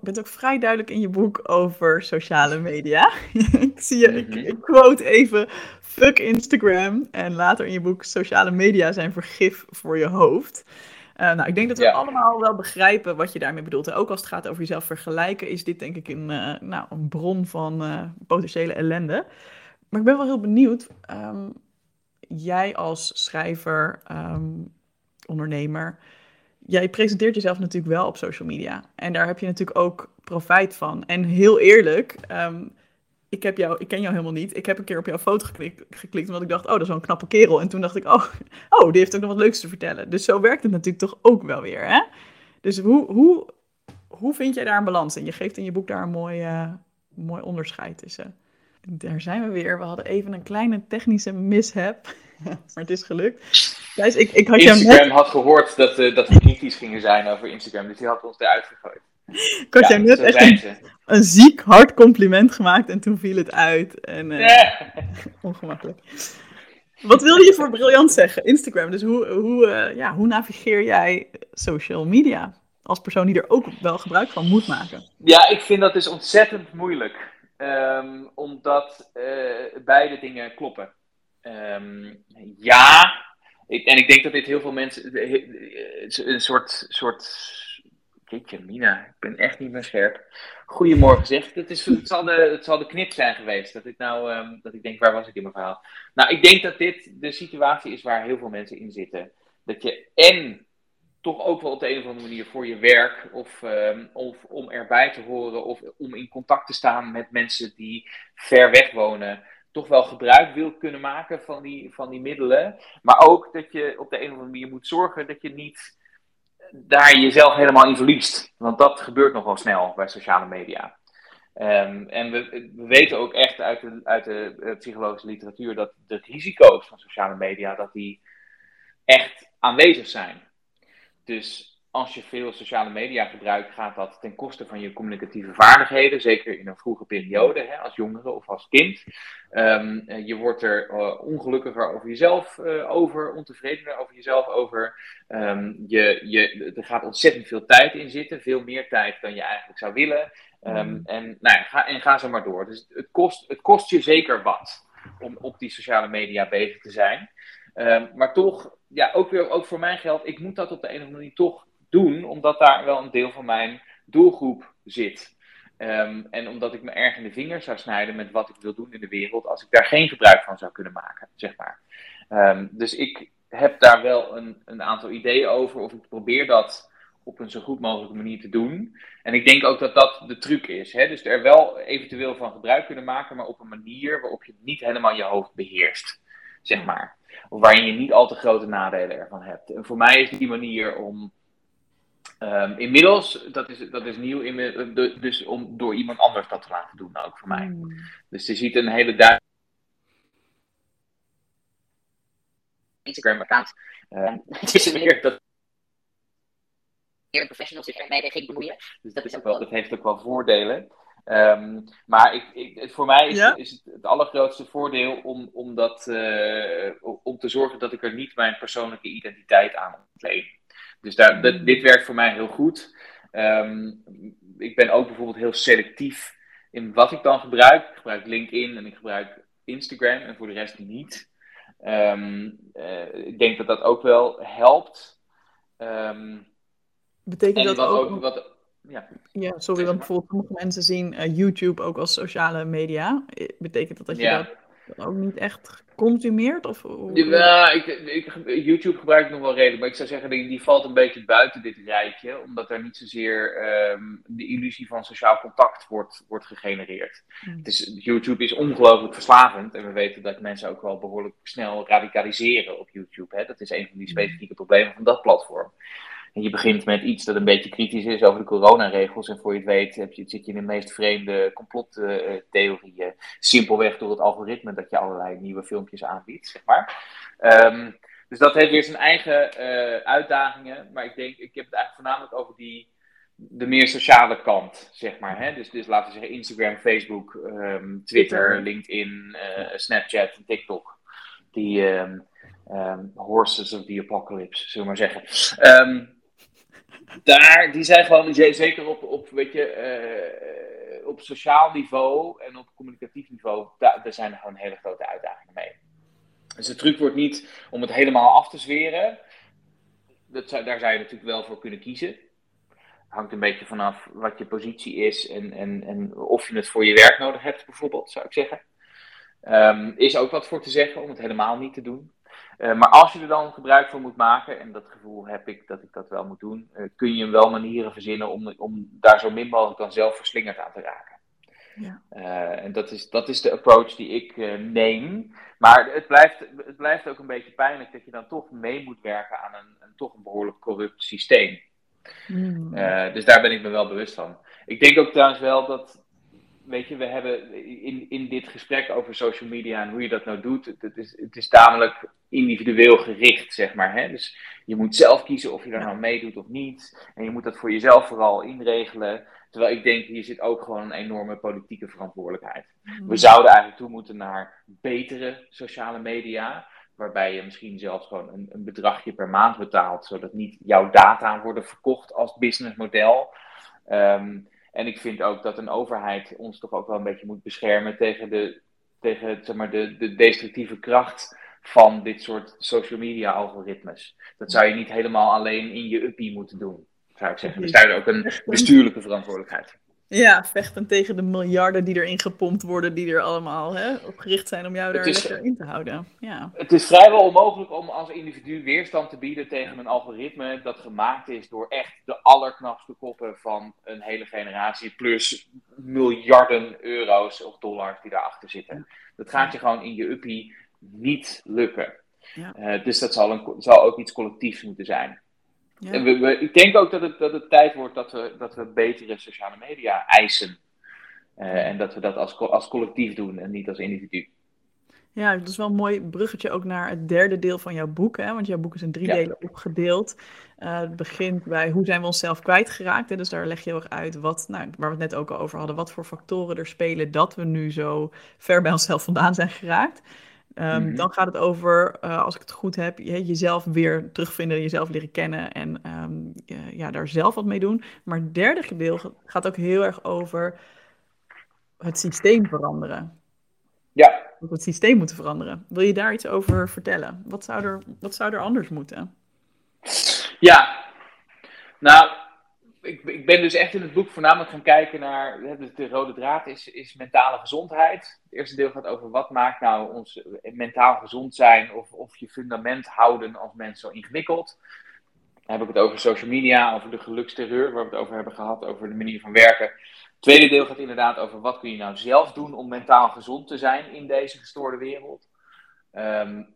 bent ook vrij duidelijk in je boek over sociale media. ik zie je, ik, mhm. quote even, fuck Instagram. En later in je boek, sociale media zijn vergif voor je hoofd. Uh, nou, ik denk dat we allemaal wel begrijpen wat je daarmee bedoelt. Ook als het gaat over jezelf vergelijken, is dit denk ik een, uh, nou, een bron van uh, potentiële ellende. Maar ik ben wel heel benieuwd. Um, jij als schrijver, um, ondernemer. Jij presenteert jezelf natuurlijk wel op social media. En daar heb je natuurlijk ook profijt van. En heel eerlijk, um, ik, heb jou, ik ken jou helemaal niet. Ik heb een keer op jouw foto geklikt, geklikt omdat ik dacht, oh, dat is wel een knappe kerel. En toen dacht ik, oh, oh, die heeft ook nog wat leuks te vertellen. Dus zo werkt het natuurlijk toch ook wel weer, hè? Dus hoe, hoe, hoe vind jij daar een balans in? Je geeft in je boek daar een mooi, uh, mooi onderscheid tussen. Daar zijn we weer. We hadden even een kleine technische mishap. maar het is gelukt. Thijs, ik, ik had Instagram had gehoord dat, uh, dat we kritisch gingen zijn over Instagram, dus die had ons eruit gegooid. Ik had jou net echt een, een, ziek hard compliment gemaakt en toen viel het uit. En, uh, ongemakkelijk. Wat wilde je voor briljant zeggen? Instagram. Dus hoe, hoe, uh, ja, hoe navigeer jij social media? Als persoon die er ook wel gebruik van moet maken. Ja, ik vind dat dus ontzettend moeilijk. Um, omdat beide dingen kloppen. Um, ja, ik, en ik denk dat dit heel veel mensen een soort, soort Jeetje, Mina, ik ben echt niet meer scherp. Goedemorgen zeg. Het, is, het, zal de, het zal de knip zijn geweest. Dat ik nou, um, dat ik denk, waar was ik in mijn verhaal? Nou, ik denk dat dit de situatie is waar heel veel mensen in zitten. Dat je en toch ook wel op de een of andere manier voor je werk of, um, of om erbij te horen of om in contact te staan met mensen die ver weg wonen toch wel gebruik wil kunnen maken van die, van die middelen. Maar ook dat je op de een of andere manier moet zorgen dat je niet daar jezelf helemaal in verliest. Want dat gebeurt nogal snel bij sociale media. Um, en we, we, weten ook echt uit de, uit de uh, psychologische literatuur dat de risico's van sociale media dat die echt aanwezig zijn. Dus als je veel sociale media gebruikt, gaat dat ten koste van je communicatieve vaardigheden. Zeker in een vroege periode, hè, als jongere of als kind. Um, je wordt er uh, ongelukkiger over jezelf uh, over, ontevredener over jezelf over. Um, je, je, er gaat ontzettend veel tijd in zitten, veel meer tijd dan je eigenlijk zou willen. Um, mm. en, nou ja, ga, en ga zo maar door. Dus het kost, het kost je zeker wat om op die sociale media bezig te zijn. maar toch, ja, ook weer ook voor mijn geld, ik moet dat op de een of andere manier toch doen, omdat daar wel een deel van mijn doelgroep zit. Ehm, en omdat ik me erg in de vingers zou snijden met wat ik wil doen in de wereld, als ik daar geen gebruik van zou kunnen maken, zeg maar. Um, dus ik heb daar wel een, een aantal ideeën over, of ik probeer dat op een zo goed mogelijke manier te doen. En ik denk ook dat dat de truc is. Hè? Dus er wel eventueel van gebruik kunnen maken, maar op een manier waarop je niet helemaal je hoofd beheerst, zeg maar. Of waarin je niet al te grote nadelen ervan hebt. En voor mij is die manier om Um, inmiddels, dat is, dat is nieuw, in, dus om door iemand anders dat te laten doen, ook voor mij. Mm. Dus je ziet een hele duidelijke Instagram-account. Uh, het is meer dat meer professionals zich ermee ging bemoeien. Dus dat, is ook wel, dat heeft ook wel voordelen. Um, maar ik, ik, voor mij is, ja? is het, het, allergrootste voordeel om, om, dat, uh, om te zorgen dat ik er niet mijn persoonlijke identiteit aan ontleen. Dus daar, dat, dit werkt voor mij heel goed. Um, ik ben ook bijvoorbeeld heel selectief in wat ik dan gebruik. Ik gebruik LinkedIn en ik gebruik Instagram en voor de rest niet. Um, uh, ik denk dat dat ook wel helpt. Um, Betekent dat ook... ook wat, ja. ja, sorry, want bijvoorbeeld sommige mensen zien uh, YouTube ook als sociale media. Betekent dat dat je ja. dat ook niet echt consumeert? Of, ja, ik, ik, YouTube gebruik ik nog wel redelijk, maar ik zou zeggen, die, die valt een beetje buiten dit rijtje, omdat er niet zozeer um, de illusie van sociaal contact wordt, wordt gegenereerd. Hmm. Het is, YouTube is ongelooflijk verslavend en we weten dat mensen ook wel behoorlijk snel radicaliseren op YouTube. Hè? Dat is een van die hmm. specifieke problemen van dat platform. En je begint met iets dat een beetje kritisch is over de coronaregels. En voor je het weet heb je, zit je in de meest vreemde complottheorieën. Simpelweg door het algoritme dat je allerlei nieuwe filmpjes aanbiedt, zeg maar. Um, dus dat heeft weer zijn eigen uh, uitdagingen. Maar ik denk, ik heb het eigenlijk voornamelijk over die, de meer sociale kant, zeg maar. Hè? Dus, dus laten we zeggen Instagram, Facebook, um, Twitter, LinkedIn, uh, Snapchat en TikTok. Die um, horses of the apocalypse, zullen we maar zeggen daar, die zijn gewoon, zeker op, op, weet je, uh, op sociaal niveau en op communicatief niveau, daar, daar zijn er gewoon hele grote uitdagingen mee. Dus de truc wordt niet om het helemaal af te zweren. Dat daar zou je natuurlijk wel voor kunnen kiezen. Hangt een beetje vanaf wat je positie is en, en, en of je het voor je werk nodig hebt, bijvoorbeeld, zou ik zeggen. Um, is ook wat voor te zeggen om het helemaal niet te doen. Uh, maar als je er dan gebruik van moet maken, en dat gevoel heb ik dat ik dat wel moet doen, uh, kun je wel manieren verzinnen om, om daar zo min mogelijk dan zelf verslingerd aan te raken. Ja. Uh, en dat is, dat is de approach die ik neem. Maar het blijft, het blijft ook een beetje pijnlijk dat je dan toch mee moet werken aan een, een toch een behoorlijk corrupt systeem. Mm. dus daar ben ik me wel bewust van. Ik denk ook trouwens wel dat, weet je, we hebben in, in dit gesprek over social media en hoe je dat nou doet, het, is, het is tamelijk individueel gericht, zeg maar. Hè? Dus je moet zelf kiezen of je daar nou meedoet of niet. En je moet dat voor jezelf vooral inregelen. Terwijl ik denk, hier zit ook gewoon een enorme politieke verantwoordelijkheid. Mm. We zouden eigenlijk toe moeten naar betere sociale media. Waarbij je misschien zelfs gewoon een, een bedragje per maand betaalt. Zodat niet jouw data worden verkocht als businessmodel. Um, en ik vind ook dat een overheid ons toch ook wel een beetje moet beschermen tegen de, tegen, zeg maar, de, de destructieve kracht van dit soort social media algoritmes. Dat zou je niet helemaal alleen in je uppie moeten doen, zou ik zeggen. Er staat ook een bestuurlijke verantwoordelijkheid. Ja, vechten tegen de miljarden die erin gepompt worden, die er allemaal hè, op gericht zijn om jou daar is, lekker in te houden. Ja. Het is vrijwel onmogelijk om als individu weerstand te bieden tegen een algoritme dat gemaakt is door echt de allerknapste koppen van een hele generatie, plus miljarden euro's of dollars die daarachter zitten. Dat gaat je gewoon in je uppie niet lukken. Ja. Uh, dus dat zal, een, zal ook iets collectiefs moeten zijn. Ja. We, we, ik denk ook dat het, dat het tijd wordt dat we, dat we betere sociale media eisen. Uh, en dat we dat als, als collectief doen en niet als individu. Ja, dat is wel een mooi bruggetje ook naar het derde deel van jouw boek. Hè? Want jouw boek is in drie delen opgedeeld. Uh, het begint bij hoe zijn we onszelf kwijtgeraakt. Hè? Dus daar leg je heel erg uit wat, nou, waar we het net ook al over hadden, wat voor factoren er spelen dat we nu zo ver bij onszelf vandaan zijn geraakt. Um, mm-hmm. Dan gaat het over, uh, als ik het goed heb, je, jezelf weer terugvinden, jezelf leren kennen en um, ja, daar zelf wat mee doen. Maar het derde gedeelte gaat ook heel erg over het systeem veranderen. Ja. Dat we het systeem moeten veranderen. Wil je daar iets over vertellen? Wat zou er, wat zou er anders moeten? Ja, nou, ik, ik ben dus echt in het boek voornamelijk gaan kijken naar, de rode draad is, is mentale gezondheid. Het eerste deel gaat over wat maakt nou ons mentaal gezond zijn of, of je fundament houden als mens zo ingewikkeld. Dan heb ik het over social media, over de geluksterreur, waar we het over hebben gehad, over de manier van werken tweede deel gaat inderdaad over wat kun je nou zelf doen om mentaal gezond te zijn in deze gestoorde wereld. Um,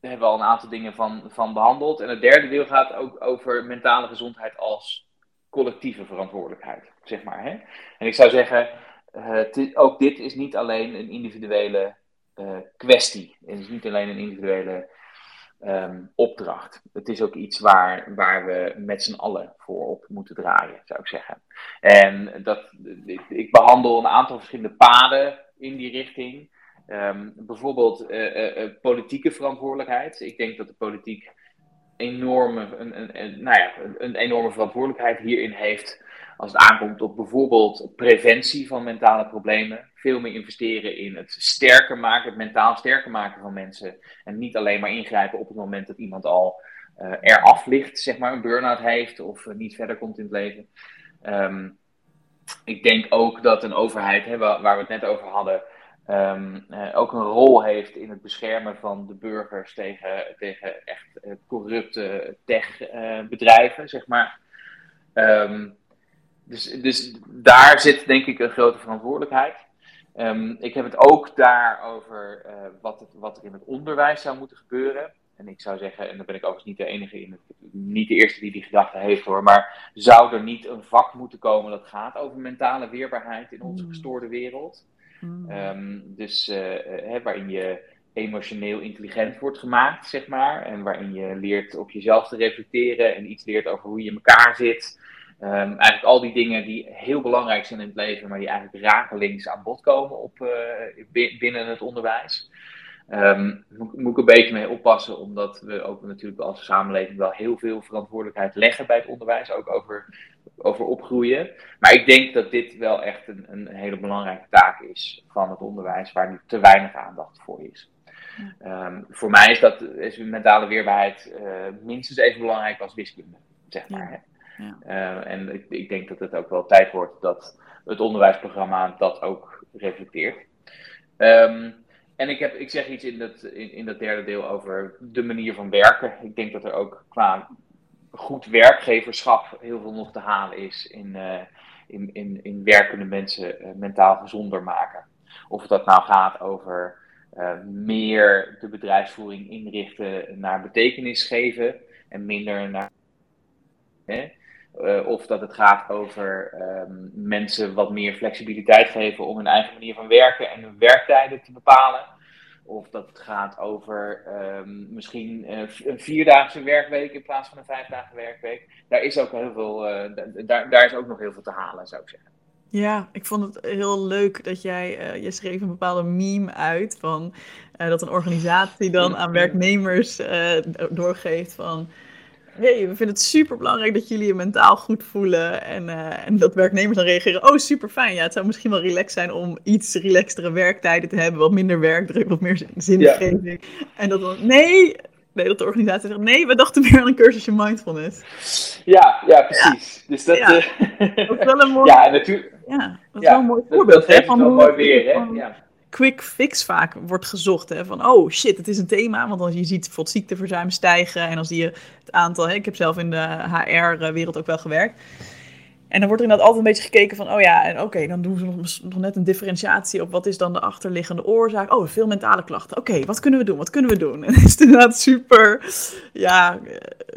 daar hebben we al een aantal dingen van, van behandeld. En het derde deel gaat ook over mentale gezondheid als collectieve verantwoordelijkheid, zeg maar. Hè? En ik zou zeggen, uh, ook dit is niet alleen een individuele uh, kwestie. Het is niet alleen een individuele um, opdracht. Het is ook iets waar, waar we met z'n allen voor op moeten draaien, zou ik zeggen. En dat, ik, behandel een aantal verschillende paden in die richting. Um, bijvoorbeeld uh, politieke verantwoordelijkheid. Ik denk dat de politiek enorme, een, een, een, nou ja, een enorme verantwoordelijkheid hierin heeft als het aankomt op bijvoorbeeld preventie van mentale problemen. Veel meer investeren in het sterker maken, het mentaal sterker maken van mensen. En niet alleen maar ingrijpen op het moment dat iemand al uh, eraf ligt, zeg maar, een burn-out heeft of uh, niet verder komt in het leven. Um, ik denk ook dat een overheid, hè, waar, we het net over hadden, um, uh, ook een rol heeft in het beschermen van de burgers tegen, tegen echt corrupte techbedrijven, zeg maar. Um, dus, dus daar zit denk ik een grote verantwoordelijkheid. Um, ik heb het ook daarover uh, wat, het, wat er in het onderwijs zou moeten gebeuren. En ik zou zeggen, en dan ben ik overigens niet de enige in het, niet de eerste die die gedachte heeft hoor, maar zou er niet een vak moeten komen dat gaat over mentale weerbaarheid in onze hmm. gestoorde wereld? Mm. Um, dus uh, hè, waarin je emotioneel intelligent wordt gemaakt, zeg maar, en waarin je leert op jezelf te reflecteren en iets leert over hoe je in elkaar zit. Um, eigenlijk al die dingen die heel belangrijk zijn in het leven, maar die eigenlijk rakelings aan bod komen op, uh, binnen het onderwijs. Um, moet, moet, ik een beetje mee oppassen, omdat we ook natuurlijk als samenleving wel heel veel verantwoordelijkheid leggen bij het onderwijs, ook over, over opgroeien. Maar ik denk dat dit wel echt een, een hele belangrijke taak is van het onderwijs, waar nu te weinig aandacht voor is. Um, voor mij is, dat, is mentale weerbaarheid uh, minstens even belangrijk als wiskunde, zeg maar. Ja. Ja. Uh, en ik, ik, denk dat het ook wel tijd wordt dat het onderwijsprogramma dat ook reflecteert. Um, en ik, heb, ik zeg iets in dat, in, in dat derde deel over de manier van werken. Ik denk dat er ook qua goed werkgeverschap heel veel nog te halen is in, uh, in, in, in werkende mensen uh, mentaal gezonder maken. Of dat nou gaat over uh, meer de bedrijfsvoering inrichten naar betekenis geven en minder naar. Hè? Of dat het gaat over um, mensen wat meer flexibiliteit geven om hun eigen manier van werken en hun werktijden te bepalen. Of dat het gaat over um, misschien uh, een vierdaagse werkweek in plaats van een vijfdaagse werkweek. Daar is ook heel veel, uh, daar, daar is ook nog heel veel te halen, zou ik zeggen. Ja, ik vond het heel leuk dat jij, je schreef een bepaalde meme uit van dat een organisatie dan aan werknemers doorgeeft van hey, we vinden het super belangrijk dat jullie je mentaal goed voelen. En, uh, en dat werknemers dan reageren, oh super fijn. Ja, het zou misschien wel relaxed zijn om iets relaxtere werktijden te hebben. Wat minder werkdruk, wat meer zingeving. Ja. En dat dan, nee, nee, dat de organisatie zegt, nee, we dachten meer aan een cursusje mindfulness. Ja, ja precies. Ja. Dus dat, ja. Uh, dat is wel een mooi, ja, natuurlijk. Ja, dat is wel een mooi voorbeeld. Dat, hè, van wel mooi weer, hè? Ja quick fix vaak wordt gezocht. Hè? Van, oh shit, het is een thema. Want als je ziet bijvoorbeeld ziekteverzuim stijgen. En zie je het aantal... Hè? Ik heb zelf in de HR-wereld ook wel gewerkt. En dan wordt er inderdaad altijd een beetje gekeken van... Oh ja, en oké, dan doen ze nog, nog, net een differentiatie op... Wat is dan de achterliggende oorzaak? Oh, veel mentale klachten. Oké, wat kunnen we doen? Wat kunnen we doen? En het is inderdaad super... Ja,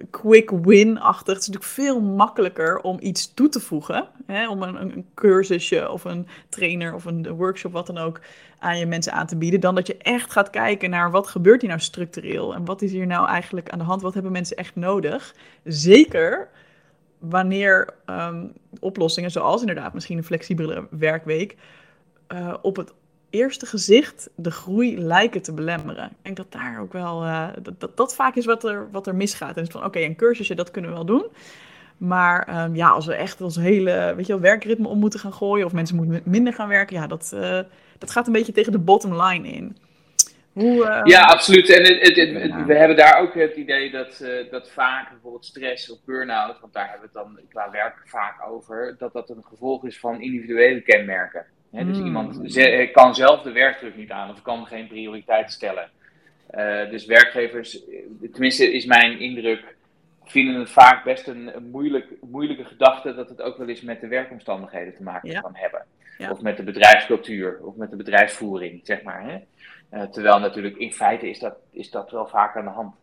quick win-achtig. Het is natuurlijk veel makkelijker om iets toe te voegen. Hè? Om een, een, cursusje of een trainer of een workshop, wat dan ook, aan je mensen aan te bieden. Dan dat je echt gaat kijken naar wat gebeurt hier nou structureel. En wat is hier nou eigenlijk aan de hand? Wat hebben mensen echt nodig? Zeker wanneer um, oplossingen, zoals inderdaad misschien een flexibele werkweek, uh, op het eerste gezicht de groei lijken te belemmeren. Ik denk dat daar ook wel, uh, dat, dat, vaak is wat er, wat er misgaat. En is van, oké, een cursusje, dat kunnen we wel doen. Maar um, ja, als we echt ons hele weet je werkritme om moeten gaan gooien... of mensen moeten minder gaan werken, ja, dat, uh, dat gaat een beetje tegen de bottom line in. Hoe, uh, ja, absoluut. En het, het, het, ja. we hebben daar ook het idee dat, uh, dat vaak bijvoorbeeld stress of burn-out, want daar hebben we het dan qua werk vaak over, dat dat een gevolg is van individuele kenmerken. He, dus mm. iemand ze, kan zelf de werkdruk niet aan of kan geen prioriteit stellen. Uh, dus werkgevers, tenminste is mijn indruk, vinden het vaak best een, een moeilijk, moeilijke gedachte dat het ook wel eens met de werkomstandigheden te maken ja. kan hebben. Ja. Of met de bedrijfscultuur, of met de bedrijfsvoering, zeg maar. Hè? Uh, terwijl natuurlijk in feite is dat, is dat wel vaak aan de hand.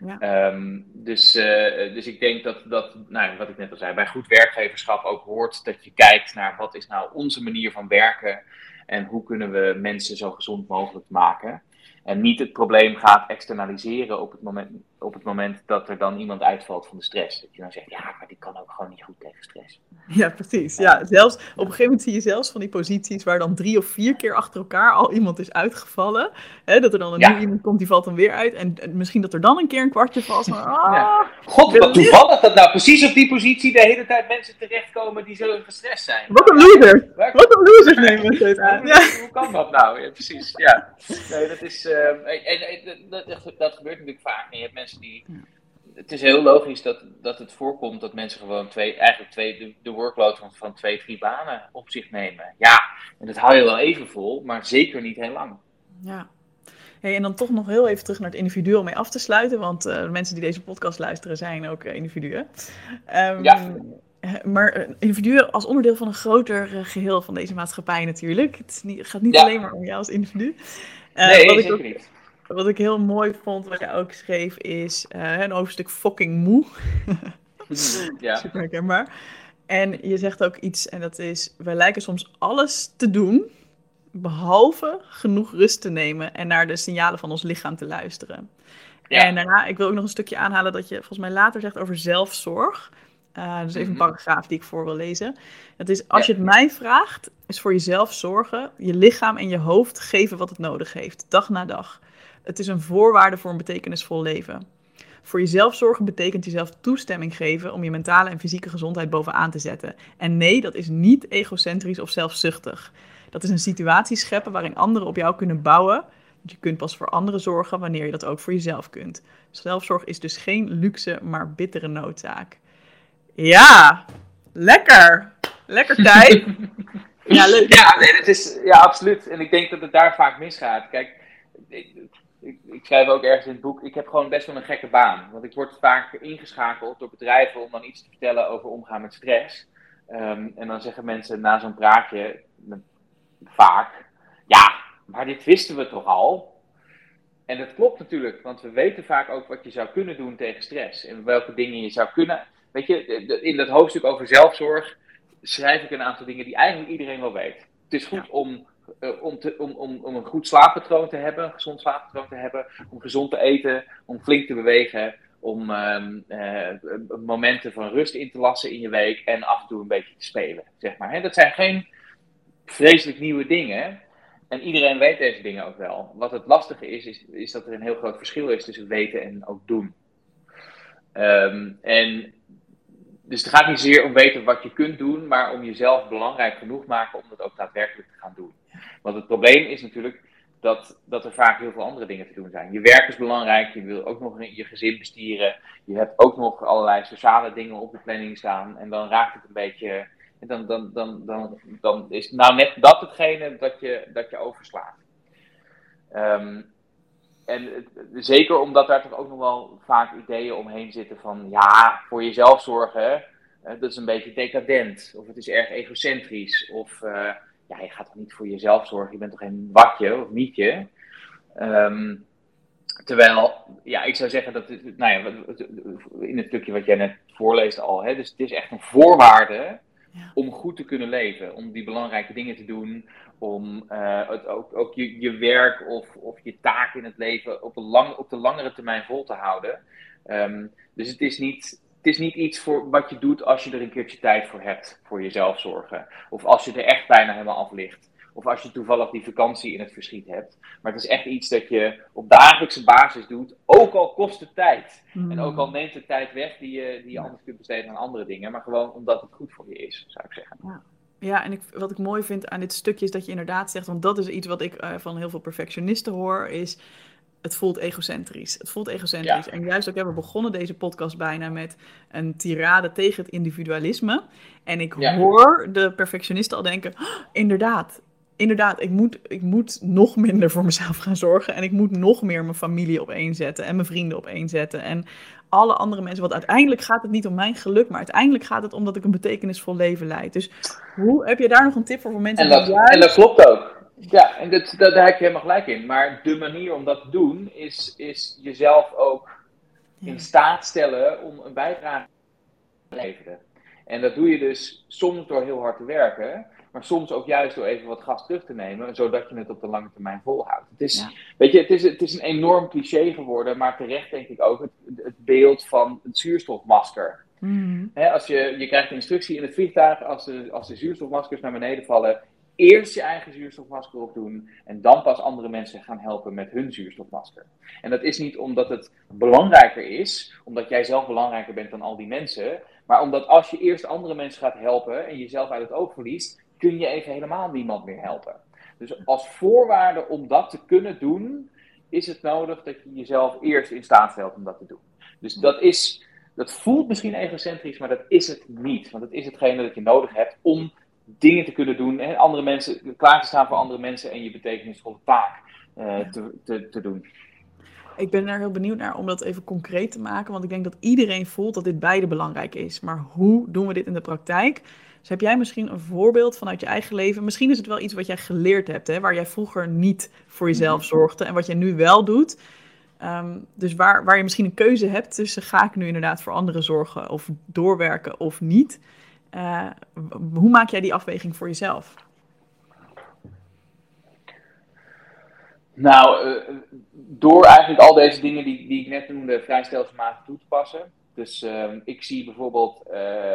Ja. Um, dus, uh, dus ik denk dat, dat nou, wat ik net al zei, bij goed werkgeverschap ook hoort dat je kijkt naar wat is nou onze manier van werken en hoe kunnen we mensen zo gezond mogelijk maken. En niet het probleem gaat externaliseren op het, moment, op het moment dat er dan iemand uitvalt van de stress. Dat je dan zegt, ja, maar die kan ook gewoon niet goed tegen stress. Ja, precies. Ja, zelfs, op een gegeven moment zie je zelfs van die posities waar dan drie of vier keer achter elkaar al iemand is uitgevallen. Hè, dat er dan een ja. nieuw iemand komt, die valt dan weer uit. En, en, misschien dat er dan een keer een kwartje valt ah, ja. God, wat toevallig dat nou precies op die positie de hele tijd mensen terechtkomen die zo gestrest zijn. Wat een loser! Wat een loser nemen we steeds aan. Ja. Hoe kan dat nou? Ja, precies, ja. Nee, dat is... Uh, en, en, dat, dat, gebeurt natuurlijk vaak. En je hebt mensen die. Het is heel logisch dat, dat het voorkomt dat mensen gewoon twee, eigenlijk twee, de, de workload van, van twee, drie banen op zich nemen. Ja, en dat hou je wel even vol, maar zeker niet heel lang. Ja. Hey, en dan toch nog heel even terug naar het individu om mee af te sluiten. Want uh, mensen die deze podcast luisteren zijn ook uh, individuen. Um, ja. Maar individuen als onderdeel van een groter geheel van deze maatschappij natuurlijk. Het, niet, het gaat niet ja. alleen maar om jou als individu. Nee, wat ik ook, niet. Wat ik heel mooi vond, wat je ook schreef, is uh, een hoofdstuk fucking moe. ja. Super herkenbaar. En je zegt ook iets, en dat is, wij lijken soms alles te doen, behalve genoeg rust te nemen en naar de signalen van ons lichaam te luisteren. Ja. En daarna, ik wil ook nog een stukje aanhalen dat je volgens mij later zegt over zelfzorg. Uh, dus even een mhm. paragraaf die ik voor wil lezen. Dat is, als je het mij vraagt, is voor jezelf zorgen, je lichaam en je hoofd geven wat het nodig heeft, dag na dag. Het is een voorwaarde voor een betekenisvol leven. Voor jezelf zorgen betekent jezelf toestemming geven om je mentale en fysieke gezondheid bovenaan te zetten. En nee, dat is niet egocentrisch of zelfzuchtig. Dat is een situatie scheppen waarin anderen op jou kunnen bouwen. Je kunt pas voor anderen zorgen wanneer je dat ook voor jezelf kunt. Zelfzorg is dus geen luxe, maar bittere noodzaak. Ja, lekker. Lekker tijd. ja, leuk. Ja, nee, dat is, ja, absoluut. En ik denk dat het daar vaak misgaat. Kijk, ik, ik, schrijf ook ergens in het boek, ik heb gewoon best wel een gekke baan. Want ik word vaak ingeschakeld door bedrijven om dan iets te vertellen over omgaan met stress. Um, en dan zeggen mensen na zo'n praatje vaak, ja, maar dit wisten we toch al? En dat klopt natuurlijk, want we weten vaak ook wat je zou kunnen doen tegen stress. En welke dingen je zou kunnen Weet je, in dat hoofdstuk over zelfzorg schrijf ik een aantal dingen die eigenlijk iedereen wel weet. Het is goed om, om, te, om, om, om een goed slaappatroon te hebben, een gezond slaappatroon te hebben, om gezond te eten, om flink te bewegen, om um, uh, momenten van rust in te lassen in je week en af en toe een beetje te spelen. Zeg maar. dat zijn geen vreselijk nieuwe dingen. En iedereen weet deze dingen ook wel. Wat het lastige is, is, is dat er een heel groot verschil is tussen weten en ook doen. Um, en dus het gaat niet zeer om weten wat je kunt doen, maar om jezelf belangrijk genoeg maken om dat ook daadwerkelijk te gaan doen. Want het probleem is natuurlijk dat, dat er vaak heel veel andere dingen te doen zijn. Je werk is belangrijk, je wil ook nog je gezin bestieren, je hebt ook nog allerlei sociale dingen op de planning staan en dan raakt het een beetje, dan, dan, dan, dan, dan is nou net dat hetgene dat je, dat je overslaat. Um, en zeker omdat daar toch ook nog wel vaak ideeën omheen zitten van ja, voor jezelf zorgen, dat is een beetje decadent. Of het is erg egocentrisch. Of uh, ja, je gaat toch niet voor jezelf zorgen, je bent toch geen watje of nietje. Um, Terwijl, ja, ik zou zeggen dat, nou ja, in het stukje wat jij net voorleest al, hè, dus het is echt een voorwaarde om goed te kunnen leven. Om die belangrijke dingen te doen, om uh, het, ook, ook je, je werk of, of je taak in het leven op, een lang, op de langere termijn vol te houden. Um, dus het is niet, het is niet iets voor wat je doet als je er een keertje tijd voor hebt, voor jezelf zorgen. Of als je er echt bijna helemaal af ligt. Of als je toevallig die vakantie in het verschiet hebt. Maar het is echt iets dat je op dagelijkse basis doet. Ook al kost het tijd. En ook al hmm. neemt het tijd weg die je, die je anders kunt besteden aan andere dingen. Maar gewoon omdat het goed voor je is, zou ik zeggen. Ja. Ja, en ik, wat ik mooi vind aan dit stukje is dat je inderdaad zegt, want dat is iets wat ik uh, van heel veel perfectionisten hoor, is het voelt egocentrisch. Het voelt egocentrisch. En juist ook hebben we begonnen deze podcast bijna met een tirade tegen het individualisme. En ik hoor de perfectionisten al denken, oh, inderdaad, inderdaad, ik moet, ik moet nog minder voor mezelf gaan zorgen. En ik moet nog meer mijn familie opeenzetten en mijn vrienden opeenzetten. En alle andere mensen. Want uiteindelijk gaat het niet om mijn geluk, maar uiteindelijk gaat het om dat ik een betekenisvol leven leid. Dus hoe heb je daar nog een tip voor voor mensen? En dat, juist... en dat klopt ook. Ja, en dat, dat, daar heb je helemaal gelijk in. Maar de manier om dat te doen is, is jezelf ook in staat stellen om een bijdrage te leveren. En dat doe je dus soms door heel hard te werken, maar soms ook juist door even wat gas terug te nemen, zodat je het op de lange termijn volhoudt. Het is, weet je, het is, het is een enorm cliché geworden, maar terecht denk ik ook het, het beeld van het zuurstofmasker. Mm. als je, je krijgt instructie in het vliegtuig, als de, als de zuurstofmaskers naar beneden vallen, eerst je eigen zuurstofmasker opdoen en dan pas andere mensen gaan helpen met hun zuurstofmasker. En dat is niet omdat het belangrijker is, omdat jij zelf belangrijker bent dan al die mensen, maar omdat als je eerst andere mensen gaat helpen en jezelf uit het oog verliest, kun je even helemaal niemand meer helpen. Dus als voorwaarde om dat te kunnen doen, is het nodig dat je jezelf eerst in staat stelt om dat te doen. Dus dat is, dat voelt misschien egocentrisch, maar dat is het niet. Want het is hetgene dat je nodig hebt om dingen te kunnen doen, hè, andere mensen, klaar te staan voor andere mensen en je betekenisvolle taak uh, te, te, te doen. Ik ben er heel benieuwd naar om dat even concreet te maken, want ik denk dat iedereen voelt dat dit beide belangrijk is. Maar hoe doen we dit in de praktijk? Dus heb jij misschien een voorbeeld vanuit je eigen leven? Misschien is het wel iets wat jij geleerd hebt, hè, waar jij vroeger niet voor jezelf mhm. zorgde en wat jij nu wel doet. Um, dus waar, waar je misschien een keuze hebt tussen ga ik nu inderdaad voor anderen zorgen of doorwerken of niet. Uh, hoe maak jij die afweging voor jezelf? Nou, uh, door eigenlijk al deze dingen die, die ik net noemde vrij stelselmatig toe te passen. Dus uh, ik zie bijvoorbeeld,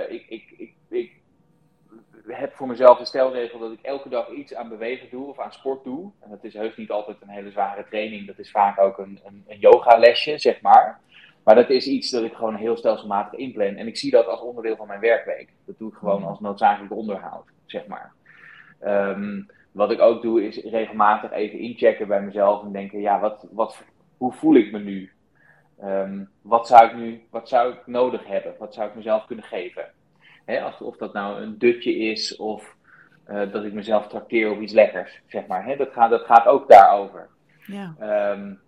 ik, ik, ik, ik heb voor mezelf de stelregel dat ik elke dag iets aan bewegen doe of aan sport doe. En dat is heus niet altijd een hele zware training. Dat is vaak ook een, een, een yogalesje, zeg maar. Maar dat is iets dat ik gewoon heel stelselmatig inplan. En ik zie dat als onderdeel van mijn werkweek. Dat doe ik gewoon als noodzakelijk onderhoud, zeg maar. Um, wat ik ook doe is regelmatig even inchecken bij mezelf en denken, ja, wat, wat, hoe voel ik me nu? Um, wat zou ik nu, wat zou ik nodig hebben? Wat zou ik mezelf kunnen geven? of, of dat nou een dutje is of uh, dat ik mezelf trakteer op iets lekkers, zeg maar. He, dat, gaat, dat gaat ook daarover. Ja. Um,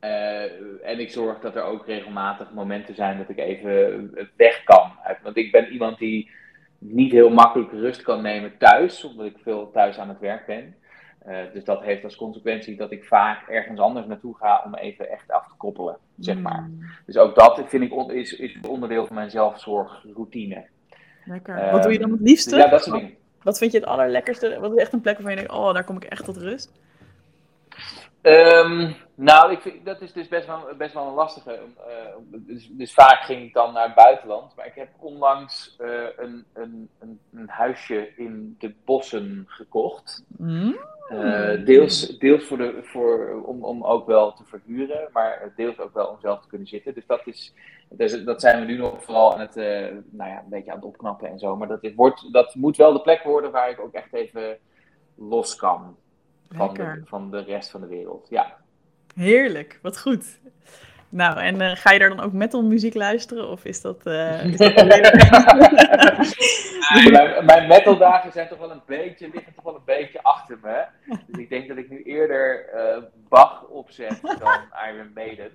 uh, en ik zorg dat er ook regelmatig momenten zijn dat ik even weg kan. Want ik ben iemand die niet heel makkelijk rust kan nemen thuis, omdat ik veel thuis aan het werk ben. Uh, dus dat heeft als consequentie dat ik vaak ergens anders naartoe ga om even echt af te koppelen, zeg mm. maar. Dus ook dat vind ik is, is onderdeel van mijn zelfzorgroutine. Lekker. wat doe je dan het liefste? Ja, dat soort dingen. Wat vind je het allerlekkerste? Wat is echt een plek waarvan je denkt, oh, daar kom ik echt tot rust? Um, nou, ik vind, dat is dus best wel, best wel een lastige. Uh, dus, dus, vaak ging ik dan naar het buitenland. Maar ik heb onlangs uh, een, een, een, een, huisje in de bossen gekocht. Mm. Uh, deels deels voor de, voor, om, om ook wel te verhuren, maar deels ook wel om zelf te kunnen zitten. Dus dat, is, dus dat zijn we nu nog vooral aan het, nou ja, een beetje aan het opknappen en zo. Maar dat, wordt, dat moet wel de plek worden waar ik ook echt even los kan van de, van de rest van de wereld. Ja. Heerlijk, wat goed. Nou, en uh, ga je daar dan ook metal muziek luisteren? Of is dat... Uh, is dat mijn, mijn metaldagen zijn toch wel een beetje, liggen toch wel een beetje achter me. Dus ik denk dat ik nu eerder uh, Bach opzet dan Iron Maiden.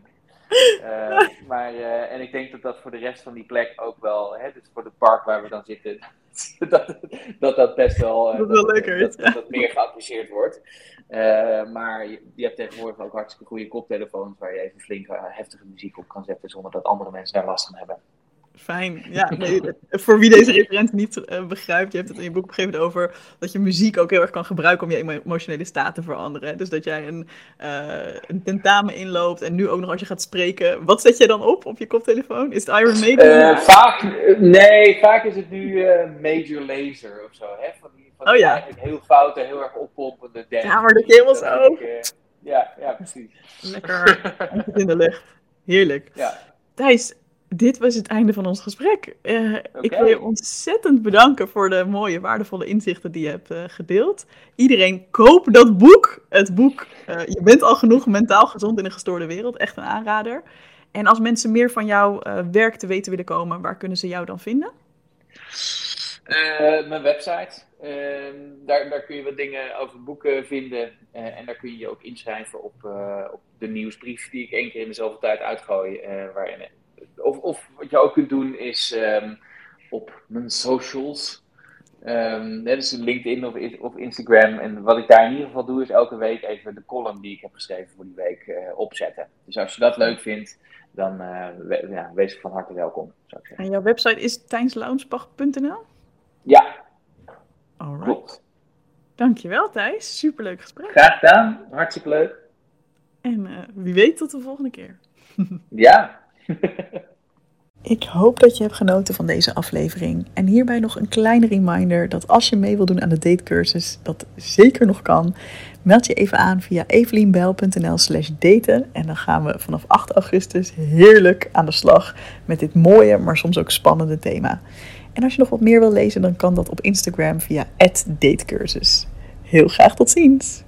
Uh, maar, uh, en ik denk dat dat voor de rest van die plek ook wel, hè, dus voor het park waar we dan zitten, dat, dat dat best wel, uh, dat, wel lekker dat, dat, dat, meer geapprecieerd wordt. maar je, je, hebt tegenwoordig ook hartstikke goede koptelefoons waar je even flink heftige muziek op kan zetten zonder dat andere mensen daar last van hebben. Fijn. Ja, nee, voor wie deze referentie niet uh, begrijpt, je hebt het in je boek gegeven over dat je muziek ook heel erg kan gebruiken om je emotionele staat te veranderen. Dus dat jij een, uh, een tentamen inloopt en nu ook nog als je gaat spreken. Wat zet je dan op op je koptelefoon? Is het Iron Maiden? Uh, vaak, nee, vaak is het nu Major Laser of zo. Hè? Van die, van oh ja. Heel foute, heel erg oppompende dance. Ja, maar dat je helemaal zo. ja, ja, precies. Lekker in de lucht. Heerlijk. Ja. Thijs, dit was het einde van ons gesprek. Uh, Ik wil je ontzettend bedanken voor de mooie, waardevolle inzichten die je hebt uh, gedeeld. Iedereen, koop dat boek. Het boek uh, Je bent al genoeg mentaal gezond in een gestoorde wereld. Echt een aanrader. En als mensen meer van jouw werk te weten willen komen, waar kunnen ze jou dan vinden? mijn website. Ehm, daar, daar kun je wat dingen over boeken vinden. en daar kun je je ook inschrijven op, op de nieuwsbrief die ik één keer in dezelfde tijd uitgooi. waarin of, of wat je ook kunt doen is ehm, op mijn socials. Um, dus LinkedIn of, of, Instagram. En wat ik daar in ieder geval doe, is elke week even de column die ik heb geschreven voor die week uh, opzetten. Dus als je dat leuk vindt, dan uh, ja, wees ik van harte welkom. Zou ik zeggen. En jouw website is tijnslaunsbach.nl? Ja. Alright. Klopt. Dankjewel Thijs, superleuk gesprek. Graag gedaan, hartstikke leuk. En uh, wie weet tot de volgende keer. ja, Ik hoop dat je hebt genoten van deze aflevering. En hierbij nog een kleine reminder dat als je mee wil doen aan de datecursus, dat zeker nog kan. Meld je even aan via evelienbel.nl slash daten. En dan gaan we vanaf 8 augustus heerlijk aan de slag met dit mooie, maar soms ook spannende thema. En als je nog wat meer wil lezen, dan kan dat op Instagram via @datecursus. Heel graag tot ziens!